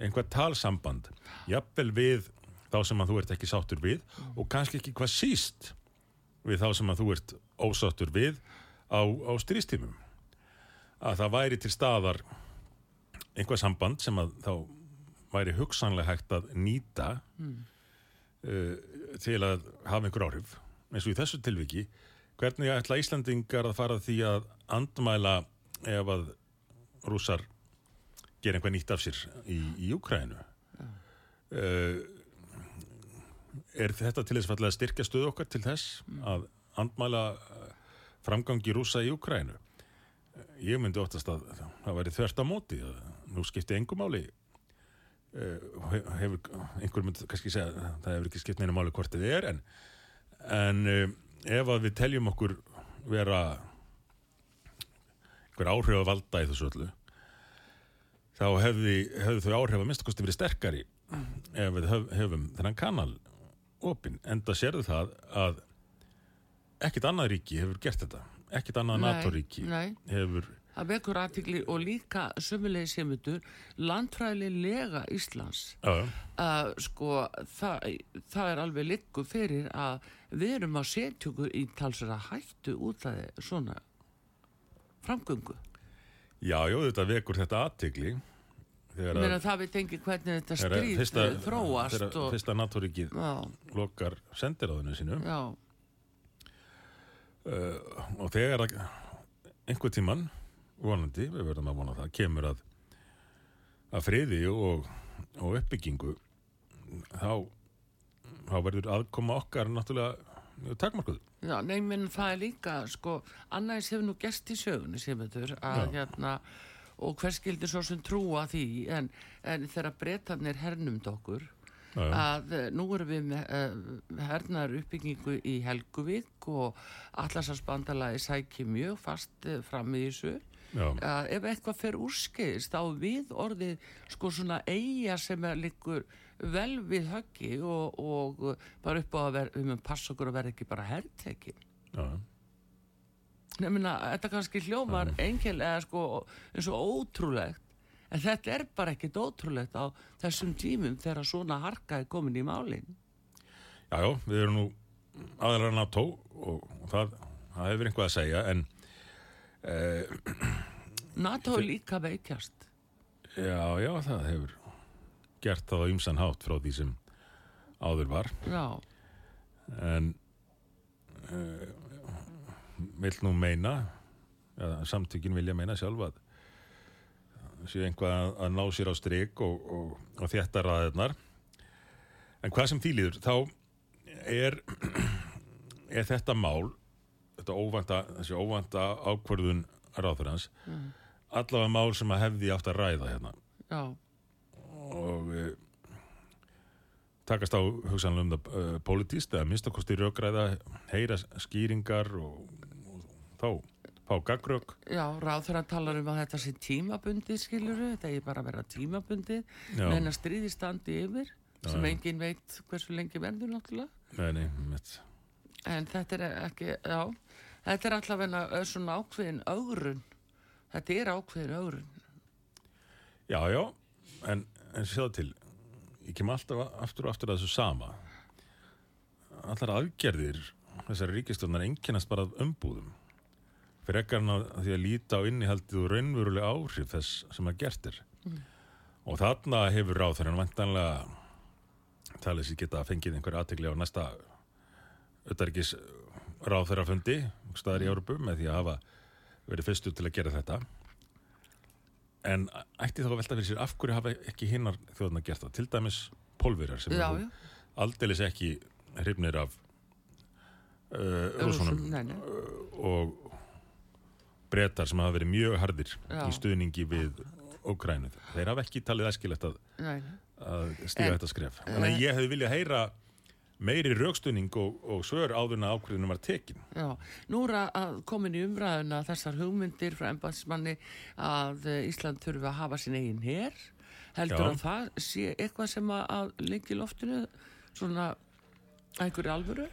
einhvern talsamband jafnvel við þá sem að þú ert ekki sáttur við og kannski ekki hvað síst við þá sem að þú ert ósáttur við á, á strístímum að það væri til staðar einhvað samband sem að þá væri hugsanlega hægt að nýta uh, til að hafa einhver áhrif. Eins og í þessu tilviki hvernig ætla Íslandingar að fara því að andmæla ef að rússar gera einhvað nýtt af sér í, í Júkrænu uh, er þetta til þess að styrkja stöðu okkar til þess að andmæla uh, framgangi rússa í Júkrænu ég myndi óttast að það væri þvert á móti að nú skipti engum máli. Uh, hefur einhver myndi kannski segja að það hefur ekki skipt neina máli hvort þið er en, en ef að við teljum okkur vera einhver áhrif að valda í þessu öllu þá hefði, hefði þau áhrif að minnstakosti verið sterkari ef við höf, hefum þennan kanal opinn, enda sérðu það að ekkit annað ríki hefur gert þetta ekkit annað Nei, NATO-ríki nei. hefur það vekur aðtikli og líka sömulegi semundur landfræðilega Íslands að sko það, það er alveg likku fyrir að við erum að setja okkur í talsara hættu út af svona framgöngu. Já, já, þetta vekur þetta þegar Mér að að það veit engin hvernig þetta stríð fyrsta, eh, þróast þegar og fyrsta NATO-ríkið já, lokar sendiráðinu sínu uh, og þegar einhver tíman vonandi, við verðum að vona það, kemur að að friði og, og uppbyggingu þá, þá verður aðkoma okkar náttúrulega takmarkuð. já, nei, menn það er líka sko, annars hefur nú gest í sögunni sem þetta að Já. hérna og hvers skildi svo sem trúa því? En, en þegar breytanir hernumd okkur Já, já. að eh, nú erum við með uh, hernar uppbyggingu í Helguvík og allarsasbandalagi sæki mjög fast uh, fram í þessu. Já, að ef eitthvað fer úrskeiðist þá er við orðið sko svona eiga sem er líkur vel við höggi og, og uh, bara upp á að vera, við mögum passa okkur að vera ekki bara herrteki já, nefnina, þetta kannski hljómar engilega sko eins og ótrúlegt. En þetta er bara ekkit ótrúlegt á þessum tímum þegar svona harka er komin í málin. Já, já, við erum nú aðalega NATO og, það, það hefur einhvað að segja en uh, NATO er líka veikjast. Já, já, það hefur gert það á ymsan hátt frá því sem áður var. Já, en uh, vill nú meina ja, samtökin vilja meina sjálf að séu einhvað að, að ná sér á strik og, og, og þétta ræðirnar en hvað sem því líður þá er, er þetta mál þetta óvænta, þessi óvænta ákvörðun ráðurans Mm. allavega mál sem að hefði átt að ræða hérna já, og e, takast á hugsanlega um það uh, politíst eða minnstakosti rökræða heyra skýringar og, þá fá gaggrök já, ráð þegar hann talar um að þetta sé tímabundið skiluru, þetta er bara að vera tímabundið Já. menn að stríði standi yfir sem Já. engin veit hversu lengi verður náttúrulega nei, nei, mitt, En þetta er ekki, já, þetta er allavega svona ákveðin augrun. Þetta er ákveðin augrun. já, já en, en sjáðu til ég kem alltaf aftur og aftur að þessu sama allar aðgerðir þessari ríkistjónar einkennast bara umbúðum frekar hann að því að líta á innihaldið og raunverulega áhrif þess sem að gert er. Og þarna hefur ráð þegar hann vantanlega talið sér geta fengið einhver aðtegli á næsta auðarikis ráð þeirra fundi staðar í Európu með því að hafa verið fyrstu til að gera þetta. En ætti þá að velta fyrir sér af hverju hafa ekki hinnar þjóðna gert það? Til dæmis pólverjar sem Já, já. aldeilis ekki hrifnir af uh, Rússum, rúsunum nei, nei. og brettar sem hafa verið mjög hardir Já. í stuðningi við Ókrænu. Þeir hafa ekki talið æskilegt að, Nei, að stíga þetta skref. Þannig að ég hefði viljað heyra meiri raukstuðning og, og svör áðurna ákveðinu var tekin. já. Nú er að- komin í umræðuna þessar hugmyndir frá embæðismanni að Ísland þurfi að hafa sin eigin her. Heldur Já. að það sé eitthvað sem að, lengi loftinu svona einhverju alvöru?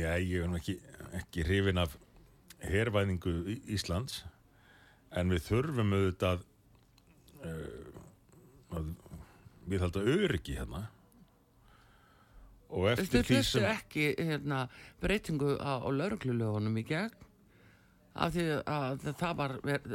Já, ég er nú ekki, ekki hrifin af hervæðingu Í- Íslands en við þurfum auðvitað uh, að við halda öryggi hérna og eftir því hlustu sem ekki hérna, breytingu á, á lauruglulögunum í gegn af því að það var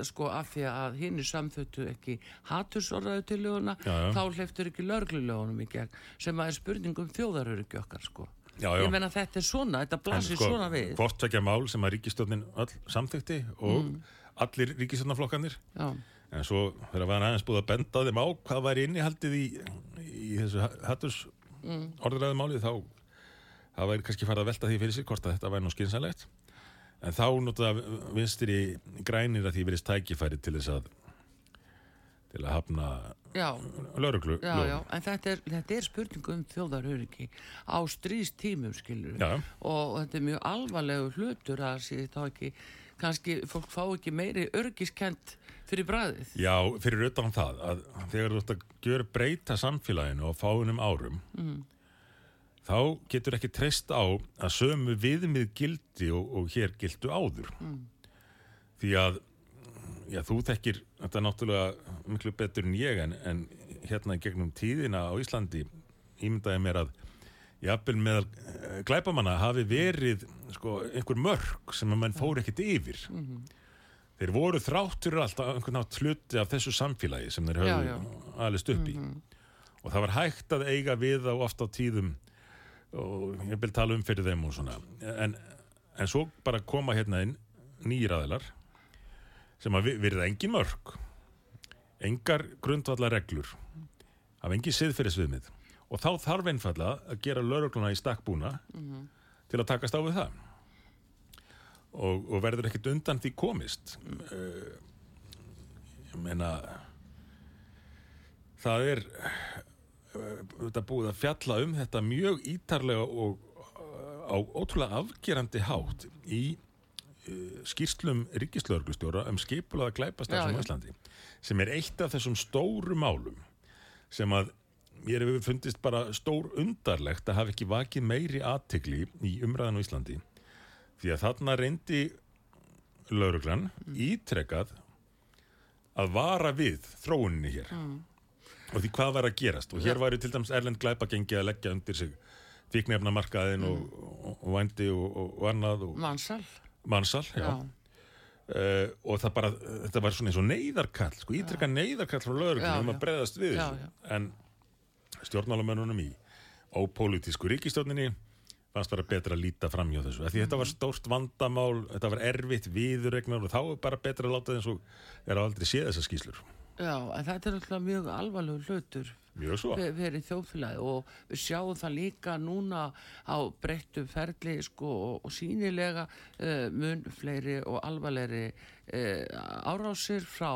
sko af því að hinn samþöttu ekki hatursorðaðu til löguna Já, já. þá hleyftur ekki lauruglulögunum í gegn sem að er spurning um þjóðaröryggi okkar sko Já, já. ég menna þetta er svona, þetta blasir svona við hvort tvekja mál sem að ríkistjórnin öll samþykti og Mm. allir ríkistjórnarflokkanir já, en svo þegar var aðeins búið að benda þeim á hvað væri innihaldið í, í þessu hatturs Mm. orðræðumáli þá það væri kannski farið að velta því fyrir sér hvort að þetta væri nú skynsalegt en þá notaða vinstri grænir að því verið tækifæri til þess að til að hafna lauruglu en þetta er, þetta er spurning um þjóðaröryggi á stríðstímum skilur Já. og þetta er mjög alvarlegu hlutur að sé þá ekki kannski fólk fá ekki meiri örgiskent fyrir bræðið Já, fyrir utan það að þegar þú ert að gjöra breyta samfélaginu á fáunum árum þá getur ekki treyst á að sömu viðmið gildi og, og hér gildu áður. Því að já, þú þekkir þetta náttúrulega miklu betur en ég en, en hérna gegnum tíðina á Íslandi ímyndaði mér að jafnvel með uh, glæpamanna hafi verið sko, einhver mörg sem að mann fór ekkert yfir. Þeir voru þráttur alltaf einhvern nátt hluti af þessu samfélagi sem þeir höfðu alveg upp í. Og það var hægt að eiga við á oft á tíðum og ég vil tala um fyrir þeim og svona. En, en svo bara koma hérna inn nýjir aðilar sem að virða engin mörg engar grundvallar reglur af engin siðferðisviðmið. Og þá þarf einfallega að gera lögregluna í stakkbúna til að takast á við það. Og, og verður ekkit undan því komist. Uh, ég meina það er uh, þetta búið að fjalla um þetta mjög ítarlega og uh, á ótrúlega afgerandi hátt í skýrslum ríkislauglustjóra um skipulaða glæpast á já. Íslandi sem er eitt af þessum stóru málum sem að mér hefur fundist bara stór undarlegt að hafa ekki vakið meiri aðtegli í umræðan á Íslandi. Því að þarna reyndi lauruglan ítrekkað að vara við þróuninni hér. Og því hvað var að gerast? Og hér væri til dæmis Erlend Glæpagengi að leggja undir sig fíknefnamarkaðin og, og, og vændi og, og, og annað og Mansal. já. Já. Uh, og það bara, þetta var svona eins og neyðarkall sko, ítrekka neyðarkall frá lögreglum um að breyðast við þessu. en stjórnmálamönnunum í ópolítísku ríkistjórninni fannst bara betra að líta fram hjá þessu því þetta var stórt vandamál, þetta var erfitt viðurregnar og þá er bara betra að láta það eins og er að aldrei séð þessar skýslur Já, en þetta er alltaf mjög alvarlegur hlutur verið þjóðfélagi og við sjáum það líka núna á breyttu ferli sko, og, og sínilega uh, mun fleiri og alvarlegri uh, árásir frá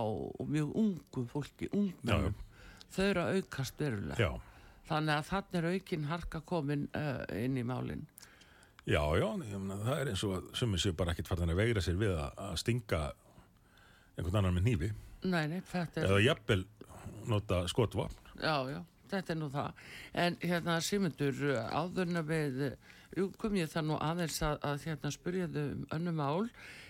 mjög ungu fólki, ungmennum. Þau eru að aukast verulega. Já. Þannig að þannig er aukin harka komin uh, inn í málin. Já, já, ég meina, það er eins og að sumir séu bara ekkit farðan að veira sér við að, að stinga einhvern annan með nýfi Nei, nei, þetta er eða jafnvel nota skotvapn Já, já, þetta er nú það. En hérna, Simundur, áðurna við, kom ég það nú aðeins að, að hérna spyrja þau um önnum mál.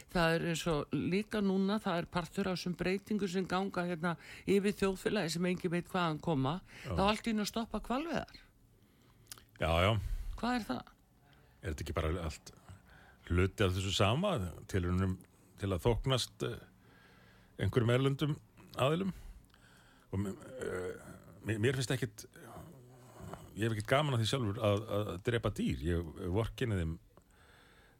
Það er eins og líka núna, það er partur af þessum breytingu sem ganga hérna yfir þjóðfélagi sem engi veit hvaðan koma. Það er allt í að stoppa kvalveðar. Já, já, Hvað er það? er þetta ekki bara allt hluti af þessu sama til, unum, til að þóknast uh, einhverjum erlundum aðilum og uh, mér, mér finnst ekkit ég hef ekkit gaman að því sjálfur að, að drepa dýr, ég vorkinni þeim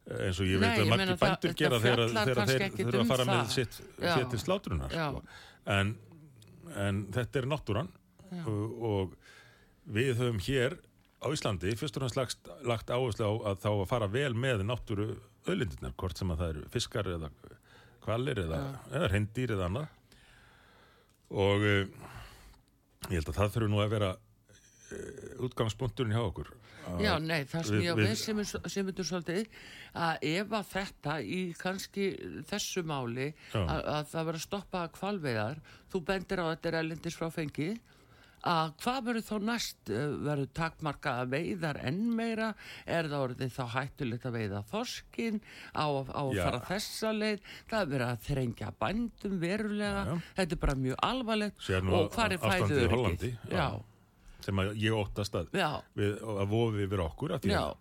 eh, eins og ég Nei, veit ég að margir bændur gera þegar, þeir þurfa að um fara með það. sitt Já. fér til slátrunar Já. sko. en, en þetta er náttúran og, og við höfum hér á Íslandi fyrst og náttúrulega lagt, áherslu á að þá að fara vel með náttúru öðlindirnar, hvort sem að það eru fiskar eða kvalir eða, eða hendýr eða annað og uh, ég held að það þurfi nú að vera uh, útgangspunkturinn hjá okkur. Já, nei, það sem ég á við- sem, myndur svolítið að ef að þetta í kannski þessu máli að, að það verður að stoppa kvalveiðar þú bendir á þetta er elendis frá fengi að hvað verður þá næst? Eh, verður takmarka að veiðar enn meira? Er það orðið þá hættulegt að veiða þorskin á, á að fara þessa leið? Það er verið að þrengja bændum verulega. Já, já. þetta er bara mjög alvarlegt. Og hvað er fæðu já, sem að ég óttast að, við, að vofi yfir okkur af því að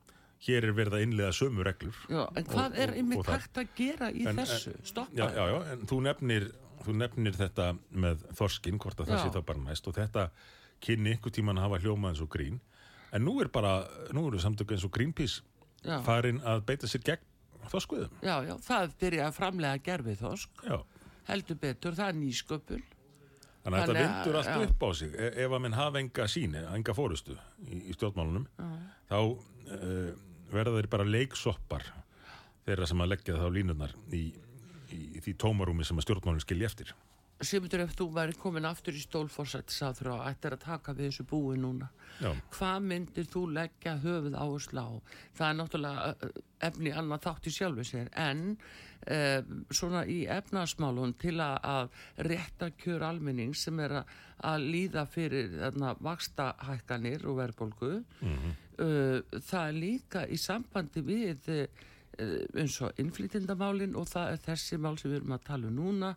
hér er verið að innlega sömu reglur. Já, en hvað Og- er það- hægt að gera í En- þessu? Stoppa. Já, já, já, en þú nefnir, þú nefnir þetta með þorskin, hvort að það sé þá bara næst og þetta kynni einhver tíman að hafa hljómað eins og grín. En nú er bara, nú eru samtöku eins og Greenpeace já, farin að beita sér gegn þorskuðum já, já, það byrja að framlega gerfið þosk, já, heldur betur, það er nýsköpun. þannig að þetta vindur allt já. upp á sig. E ef að minn hafa enga síni, enga fórustu í, í stjórnmálunum þá uh, verða þeir bara leiksoppar þeirra sem að leggja þá línurnar í, í, í því tómarúmi sem að stjórnmálun skilja eftir. Simundur, ef þú væri komin aftur í stólforsættisáþrá og ættir að taka við þessu búi núna, já, hvað myndir þú leggja höfuð áherslu á? Það er náttúrulega efni annað þátt í sjálfu sér, en uh, svona í efnaðsmálun til að, að rétta kjör almenning sem er að, að líða fyrir þarna vakstahækkanir og verðbólgu, uh, það er líka í sambandi við eins og innflytindamálin og það er þessi mál sem við erum að tala um núna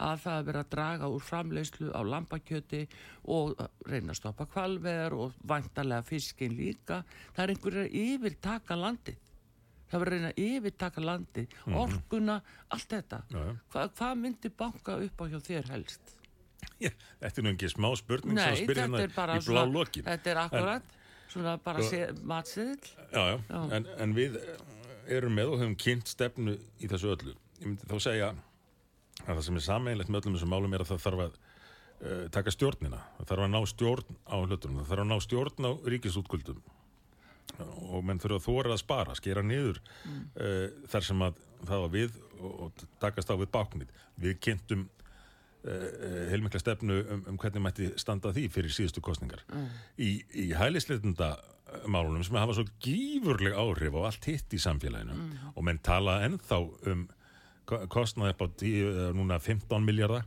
að það er verið að draga úr framleiðslu á lambakjöti og reyna að stoppa kvalveðar og vantarlega fiskin líka. Það er einhverju að yfirtaka landið. Það verður að reyna að yfirtaka landið, orkuna, allt þetta. Já. Hva, hvað myndi banka upp á hjá þér helst? Já, þetta er nú ekki smá spurning Nei, sem að spyrja þetta hérna í blá lokin. þetta er akkurat, svona bara matsiðil. Já, já, Já. En, en við erum með og höfum kynnt stefnu í þessu öllu. Ég myndi þá segja að það sem er sameinlegt með öllum þessum málum er að það þarf að uh, taka stjórnina. Það þarf að ná stjórn á hlutunum. Það þarf að ná stjórn á ríkisútgöldum og menn þurfa að þóra að spara, skera niður uh, þar sem að það var við og, og takast á við báknið. Við kynntum uh, heilmikla stefnu um, um hvernig mætti standa því fyrir síðustu kostningar. Í, í hælisleitunda málunum sem hafa svo gífurleg áhrif á allt hitt í samfélaginu. Og menn tala ennþá um ko- kostnað upp á tíu, eh, núna 15 miljardar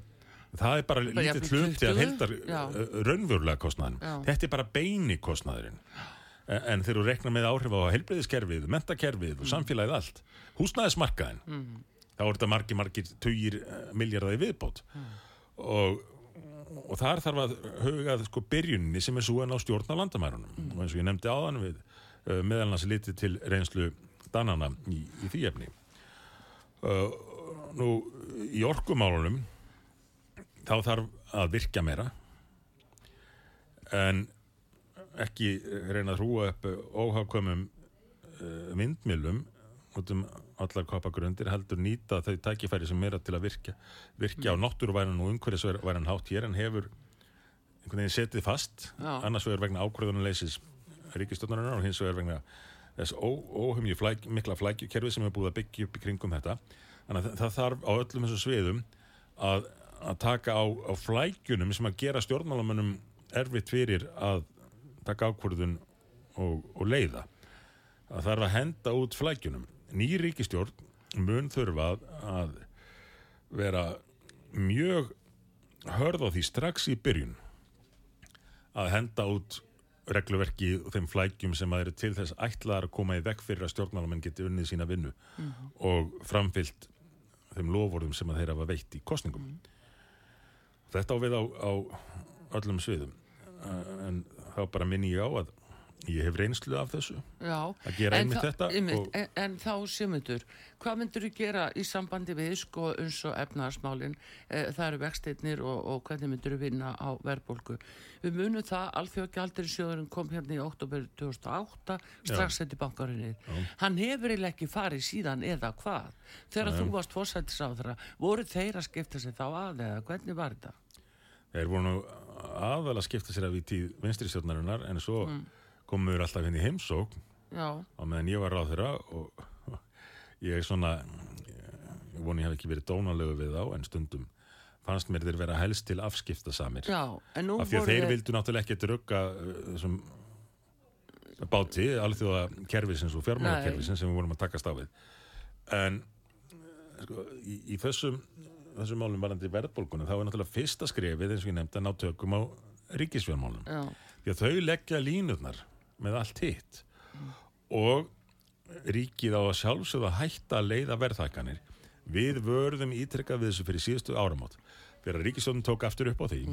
það er bara lítið hluti 20, heldar já. raunverulega kostnaðin Já. þetta er bara beini kostnaðurinn. En, þegar þú rekna með áhrif á heilbreyðiskerfið, mentakerfið og samfélagið allt húsnæðismarkaðin þá er þetta margir, margir tugir miljardaði viðbót. Og, og þar þarf að huga sko byrjunni sem er svo en á stjórn á landamærunum og eins og ég nefndi áðan við uh, meðal hans litið til reynslu Danana í, í því efni. Uh, nú í orkumálunum þá þarf að virka meira en ekki reyna að hrúa upp óhagkvæmum uh, vindmilum út um allar koppagrundir heldur nýta þau tækifæri sem meira til að virka virka á náttúruværan og umhverfisværan hátt. Hér en hefur einhvern veginn setið fast. Já. annars vegar vegna ákvörðunarleysis ríkistjónarinnar og hins vegar vegna þess óhumju flæk, mikla flækjukerfi sem er búið að byggja upp í kringum þetta. Þannig að það, það þarf á öllum þessum sviðum að, að taka á, á flækjunum sem að gera stjórnmálamönnum erfitt fyrir að taka ákvörðun og, og leiða. Að þarf að henda út flækjunum ný ríkistjórn mun þurfa að, vera mjög hörð á því strax í byrjun að henda út regluverki og þeim flækjum sem að eru til þess ætlaðar að koma í vekk fyrir að stjórnmálamenn geti unnið sína vinnu og framfyllt þeim lofórðum sem að þeirra var veitt í kostningum. Þetta á við á, á öllum sviðum. En þá bara minni ég á að ég hef reynslu af þessu Já, Að gera einmitt þetta einmitt, og- en, en þá Simundur, hvað myndur þú gera í sambandi við sko eins og efnaðarsmálin, e, það eru vextinnir og, og hvernig myndur þú vinna á verðbólgu. Við munum það, Alþjóðgjaldur sjóðurinn kom hérna í oktober 2008, strax þetta í bankarinnið. Hann hefur eiginlega ekki farið síðan eða hvað. Þegar þú varst fórsættisáðra, voru þeir að skipta sig þá að eða hvernig var þetta? Þeir voru nú aðal að skipta sér af í tíð vinstristjórnarinnar en svo mm. Komum við alltaf henni í heimsókn. Á meðan ég var ráð þeirra og ég er svona ég voni ég hef ekki verið dónalegu við þá en stundum fannst mér þeir vera helst til afskipta samir af því að þeir vildu náttúrulega ekki rugga uh, þessum báti alþjóða kerfisins og fjármálakerfisins sem við vorum að takast á við. En uh, sko, í, í þessum þessum málum varandi verðbólkunum þá er náttúrulega fyrsta skrefið eins og ég nefndi að ná tökum á ríkisfjármálum. Já, því að þau leggja línurnar með allt hitt. Og ríkið á að sjálfsögða hætta að leiða verðhækkanir. Við vörðum ítrekkað við þessu fyrir síðustu áramót. Þegar ríkistjóðin tók aftur upp á því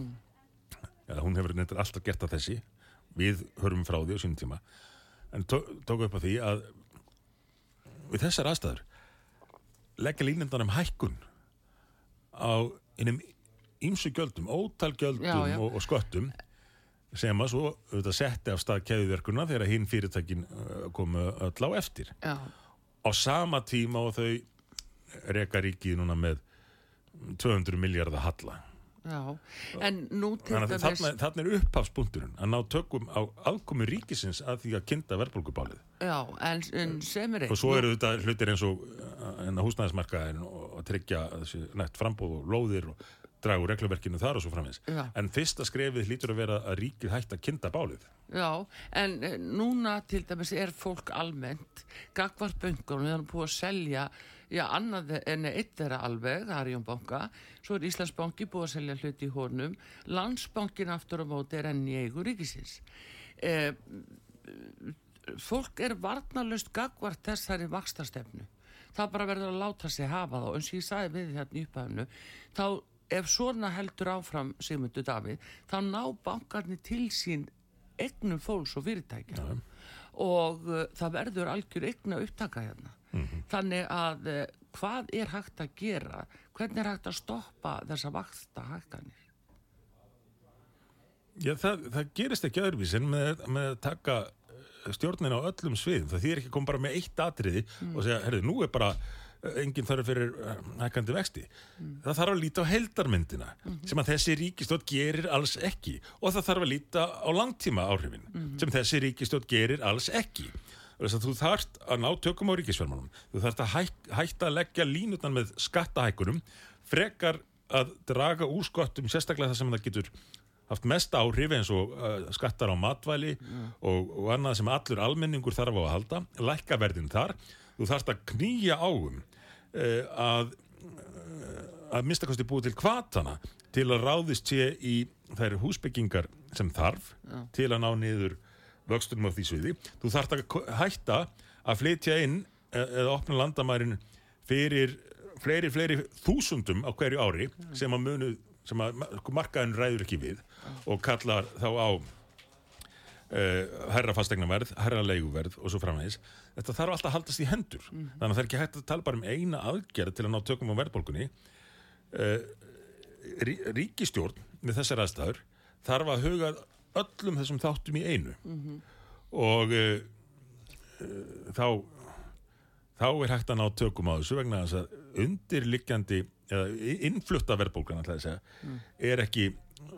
eða hún hefur nefndir alltaf gert að þessi við hörum frá því á sínum tíma en tó, tók upp á því að við þessar aðstæður leggja línurnar um hækkun á innum ímsu gjöldum, ótal gjöldum Já, já. Og, og sköttum sem að svo auðvitað setti af stað keðuverkuna þegar hinn fyrirtækin uh, komu öll á eftir. já, Á sama tíma og þau reka ríkið núna með 200 miljardar halla. já. En nú til Þannig að dæmis... þarna, er upphafspunkturinn að ná tökum á aðkomi ríkisins að því að kynna verðbólgubálið. Já, en, en sem er Og svo eru þetta hlutir eins og en að húsnæðismarkaðin og að tryggja þessi nætt frambóð og lóðir og draga úr regluverkinu þar og svo framins. Já. En fyrsta skrefið hlýtur að vera að ríkið hægt að kynna bálið. Já, en eh, núna til dæmis er fólk almennt gagvart böngunum, við erum búið að selja já, annað en eitt þeirra alveg, það er Jón Banka, svo er Íslandsbanki búið að selja hluti í honum, Landsbankin aftur á móti er enn í eigu ríkisins. Eh, fólk er varnalust gagvart þessari vakstastefnu. Það bara verður að láta sig hafa þá, eins og ég sagði við hérna í upphæfnu, þá ef svona heldur áfram Sigmundur Davíð, þá ná bankarnir til sín egnum fólks og fyrirtækja og uh, það verður algjör egna upptaka hérna. Þannig að uh, hvað er hægt að gera? Hvernig er hægt að stoppa þessa vaksta hækkanir? Já, það, það gerist ekki öðruvís en með, með að taka eh, stjórnin á öllum sviðum. Það þýr ekki að koma bara með eitt atriði og segja, herrðu, nú er bara enginn þarf fyrir eh, hækkandi vexti. Það þarf að líta á heldarmyndina sem að þessi ríkistótt gerir alls ekki og það þarf að líta á langtíma áhrifin sem þessi ríkistótt gerir alls ekki. Þess að þú þarft að ná tökum á ríkisfjármálum. Þú þarft að hæk, hætta að leggja línutan með skattahækunum frekar að draga úr skottum sérstaklega það sem það getur haft mest áhrif eins og uh, skattar á matvæli og, og annað sem allur almenningur þarf á að halda, lækka verðin þar þú þarft að knýja áum að uh, að minnstakosti búið til kvatana til að ráðist sé í þær húsbyggingar sem þarf til að ná niður vöxtunum af því sviði. Þú þarft að hætta að flytja inn e- eða opna landamærin fyrir fleiri, fleiri þúsundum á hverju ári sem að munu sem að markaðin ræður ekki við og kallar þá á herra fastegnaverð, herra leiguverð og svo framvegis. Þetta þarf alltaf að haldast í hendur. Þannig að það er ekki hægt að tala bara um eina aðgerð til að ná tökum á verðbólgunni. Uh, rí, ríkistjórn með þessar aðstæður þarf að huga öllum þessum þáttum í einu og uh, uh, þá þá er hægt að ná tökum á þessu vegna þess að undirliggjandi eða innflutta að segja er ekki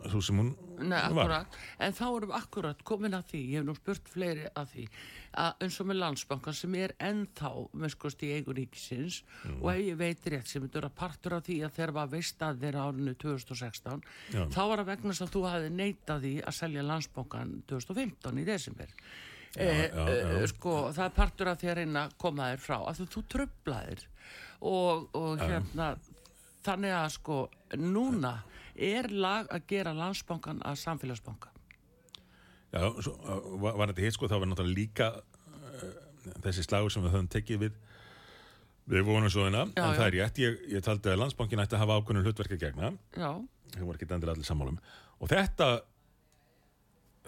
svo sem hún Nei, akkurat, en þá erum við akkurat komin að því, ég hef nú spurt fleiri að því, að eins og með landsbankan sem er ennþá, með skoðst í eigu ríkisins og ef ég veit rétt sem þetta er að partur af því að þegar var veist að þeirra árinu 2016, Já. þá var að vegna þess að þú hafði neitað því að selja landsbankan 2015 í desember. Já, Eh, já, eh, já. sko, það er partur af því að reyna að koma þér frá, að þú, þú tröflaðir og, og hérna þannig að sko núna er lag að gera landsbankan að samfélagsbanka? Já, svo, var, var þetta hitt sko þá var náttúrulega líka uh, þessi slagur sem við höfum tekið við við vonum svo Já, en það já. er rétt ég, ég taldi að landsbankin ætti að hafa ákveðnum hlutverki gegna, þeim var ekki endur allir sammálum og þetta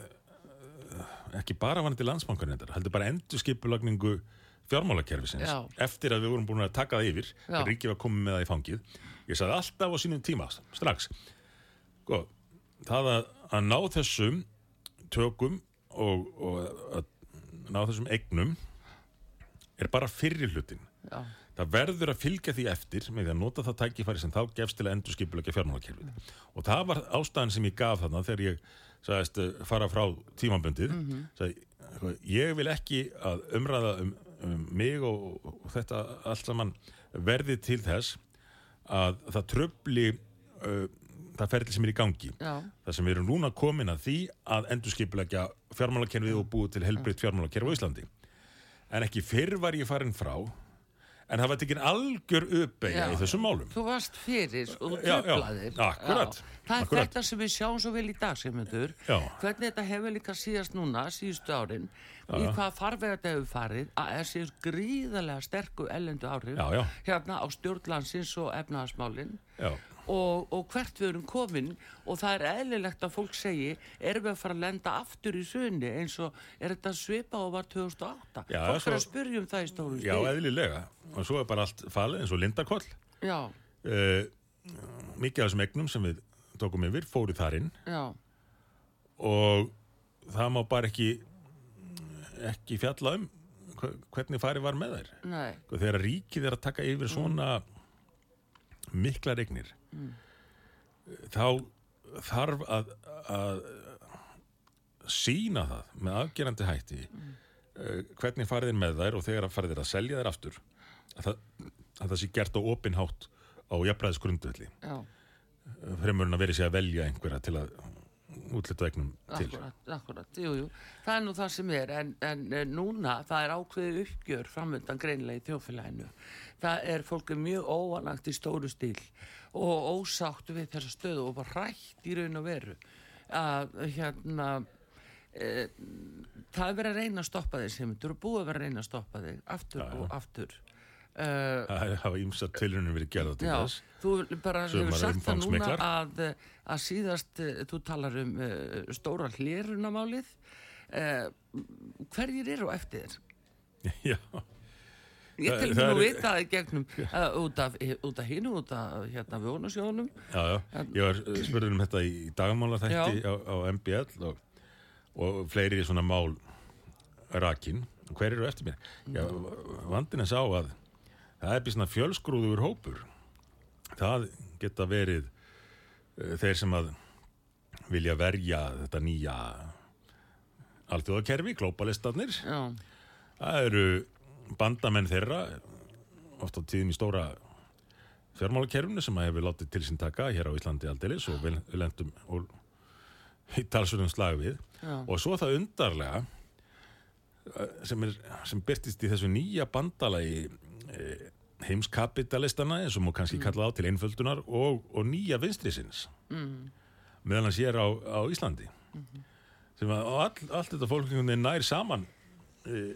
uh, ekki bara þetta landsbankan þetta, heldur bara endurskipulagningu fjármálakerfisins. Já. eftir að við vorum búin að taka það yfir ríkið var komið með það í fangið. Ég sagði alltaf á sínum tíma, strax sko, það að, að ná þessum tökum og, og að ná þessum eignum er bara fyrri hlutin já, það verður að fylgja því eftir með því að nota það tækifæri sem þá gefst til að endur skipulegja fjármálakerfið. Og það var ástæðan sem ég gaf þarna þegar ég sagðist uh, fara frá tímambundið sagði, sko, ég vil ekki að umræða um, um mig og, og þetta allt saman verði til þess að það tröfli uh, það ferli sem er í gangi. Já, það sem við erum núna komin að því að endurskipulegja fjármálakerfið og búið til helbriðt fjármálakerfi á Íslandi. En ekki fyrr var ég farin frá en það var tekin algjör uppeyja Já. í þessum málum. Þú varst fyrir og þú Já, já, tröflaðir akkurat, það er akkurat. þetta sem við sjáum svo vel í dag sem Já. hvernig þetta hefur líka síðast núna síðustu árin, í hvaða farveg þetta hefur farið, að þessi gríðarlega sterku ellendu Já, já. hérna á stjórnlandsins og efnaðasmálin Já, og, og hvert við erum komin og það er eðlilegt að fólk segi erum við að fara að lenda aftur í sunni eins og er þetta svipa og var 2008 Já, fólk svo- er að spyrja um það í stóru já, eðlilega. Og svo er bara allt falið eins og lindakoll já, uh, mikið af þessum egnum sem við tókum yfir fóru þar inn. Já, og það má bara ekki ekki fjalla um hve- hvernig farið var með þær. Nei. Þegar ríkið er að taka yfir svona miklar eignir þá þarf að, að sína það með afgerandi hætti uh, hvernig farið er með þær og þegar farið er að selja þær aftur að það, að það sé gert á opinhátt á jafnræðisgrundvelli. Já, fremur en að veri sér að velja einhverja til að útlita eignum til akkurat, akkurat jú, jú. það er nú það sem er en, en núna það er ákveðið uppgjör framöndan greinlega í þjófélaginu það er fólk er mjög óanagt í stóru stíl og ósátt við þessa stöðu og bara rætt í raun og veru að hérna e, það er verið að reyna að stoppa þig sem þú eru búið að vera að reyna að stoppa þig aftur Já, já. og aftur Uh, Það hafa ímsa tilrunum verið gerða til já, þess. þú bara hefur sagt það núna að, eh, að síðast uh, þú talar um uh, stóra hlérunamálið. Uh, hverjir eru eftir þér? Já, Ég til nú vita það í gegnum uh, út af, út af hinu, út af hérna vjónusjónum. já, já. Ég var spurður um þetta í dagmála þætti á, á MBL og, og fleiri svona mál rakin. Hver eru eftir mér? Já, vandin er sá að það er býr svona fjölsgrúður hópur. Það geta verið uh, þeir sem að vilja verja þetta nýja alþjóðakerfi, glóbalistarnir. Það eru bandamenn þeirra, oft á tíðin í stóra fjármálakerfinu sem að hefur látið til sín taka hér á Íslandi aldeilis og við lendum og í talsverðum slag við. já, Og svo það undarlega eh, sem, er, sem byrtist í þessu nýja bandalagi eh, heimskapitalistana, eins og má kannski kalla á til einföldunar, og, og nýja vinstrisins mm, meðan hann sér á, á Íslandi. Sem að all, allt þetta fólk nær saman e,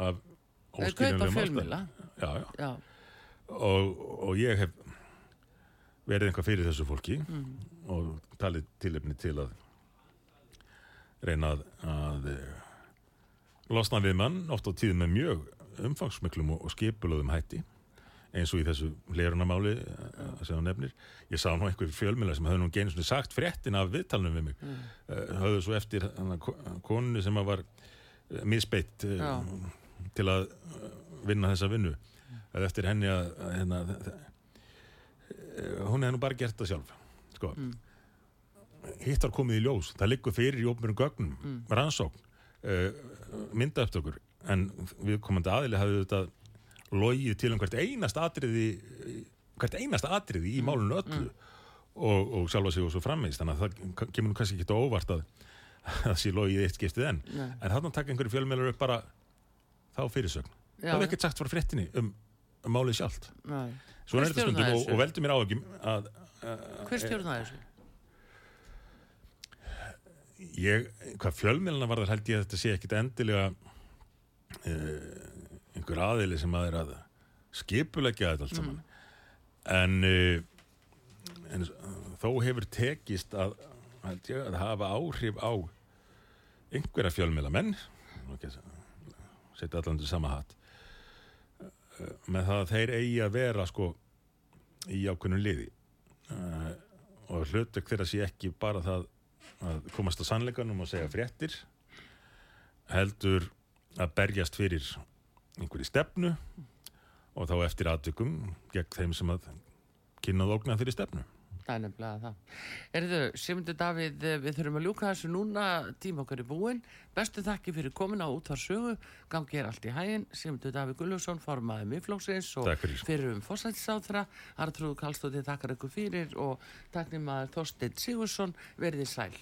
af fjölmila. ástæðum. já, já. já, Og, og ég hef verið einhvað fyrir þessu fólki mm, og talið tilefni til að reyna að, að e, losna við mann oft á tíðum með mjög umfangsmiklum og, og skipulöðum hætti eins og í þessu hlerunamáli eh, sem þú nefnir. Ég sá nú einhver fjölmjöla sem höfðu nú genið svona sagt fréttin af viðtalunum við mig. mm, Uh, höfðu svo eftir hana, konunu sem að var uh, misbeitt uh, til að vinna þessa vinnu. Höfðu eftir henni að, að hérna, hún hefði nú bara gert það sjálf. Sko. Mm. Hitt var komið í ljós. Það liggur fyrir í ópenum gögnum, Mm. rannsókn, uh, myndaöftökur, en við komandi aðili hafði þetta logið til um hvert einast atriði hvert einast atriði í málunum öllu og, og sjálfa sig og svo frammeins þannig að það kemur nú kannski ekki þetta óvart að það sé logið eitt skiptið enn. Nei. en þannig taka einhverju fjölmjölar upp bara þá fyrirsögn. Já, það er ekkert sagt frá fréttinni um, um málið sjálft. Svo er þetta stundum og, og veldur mér áhugjum að, að Hver stjórnaði þessu? ég, hvað fjölmjölana var þar held ég að þetta sé ekkit endilega einhver aðili sem að er að skipulegja þetta allt saman. En, uh, en þó hefur tekist að, ég, að hafa áhrif á einhverja fjölmjöla menn setja allan til sama hatt uh, með það að þeir eigi að vera sko í ákveðnum liði. Uh, og hlutverk þeirra sé ekki bara það að komast á sannleikanum og segja fréttir heldur að berjast fyrir einhverju stefnu og þá eftir aðtökum gegn þeim sem að kynnað ógna fyrir stefnu Það er nefnilega það. Erðu, Simundur Davíð, eh, við þurfum að ljúka þessu núna, tíma okkar er búinn. Bestu þakki fyrir komin á út þar sögu, gangi er allt í hæginn. Simundur Davíð Gulljósson, formaði miðflóksins og fyrir. um fórsættisáþra. Artrúð Kallstóttir takkar ykkur fyrir og takknum að Þorstein Sigursson verði sæl.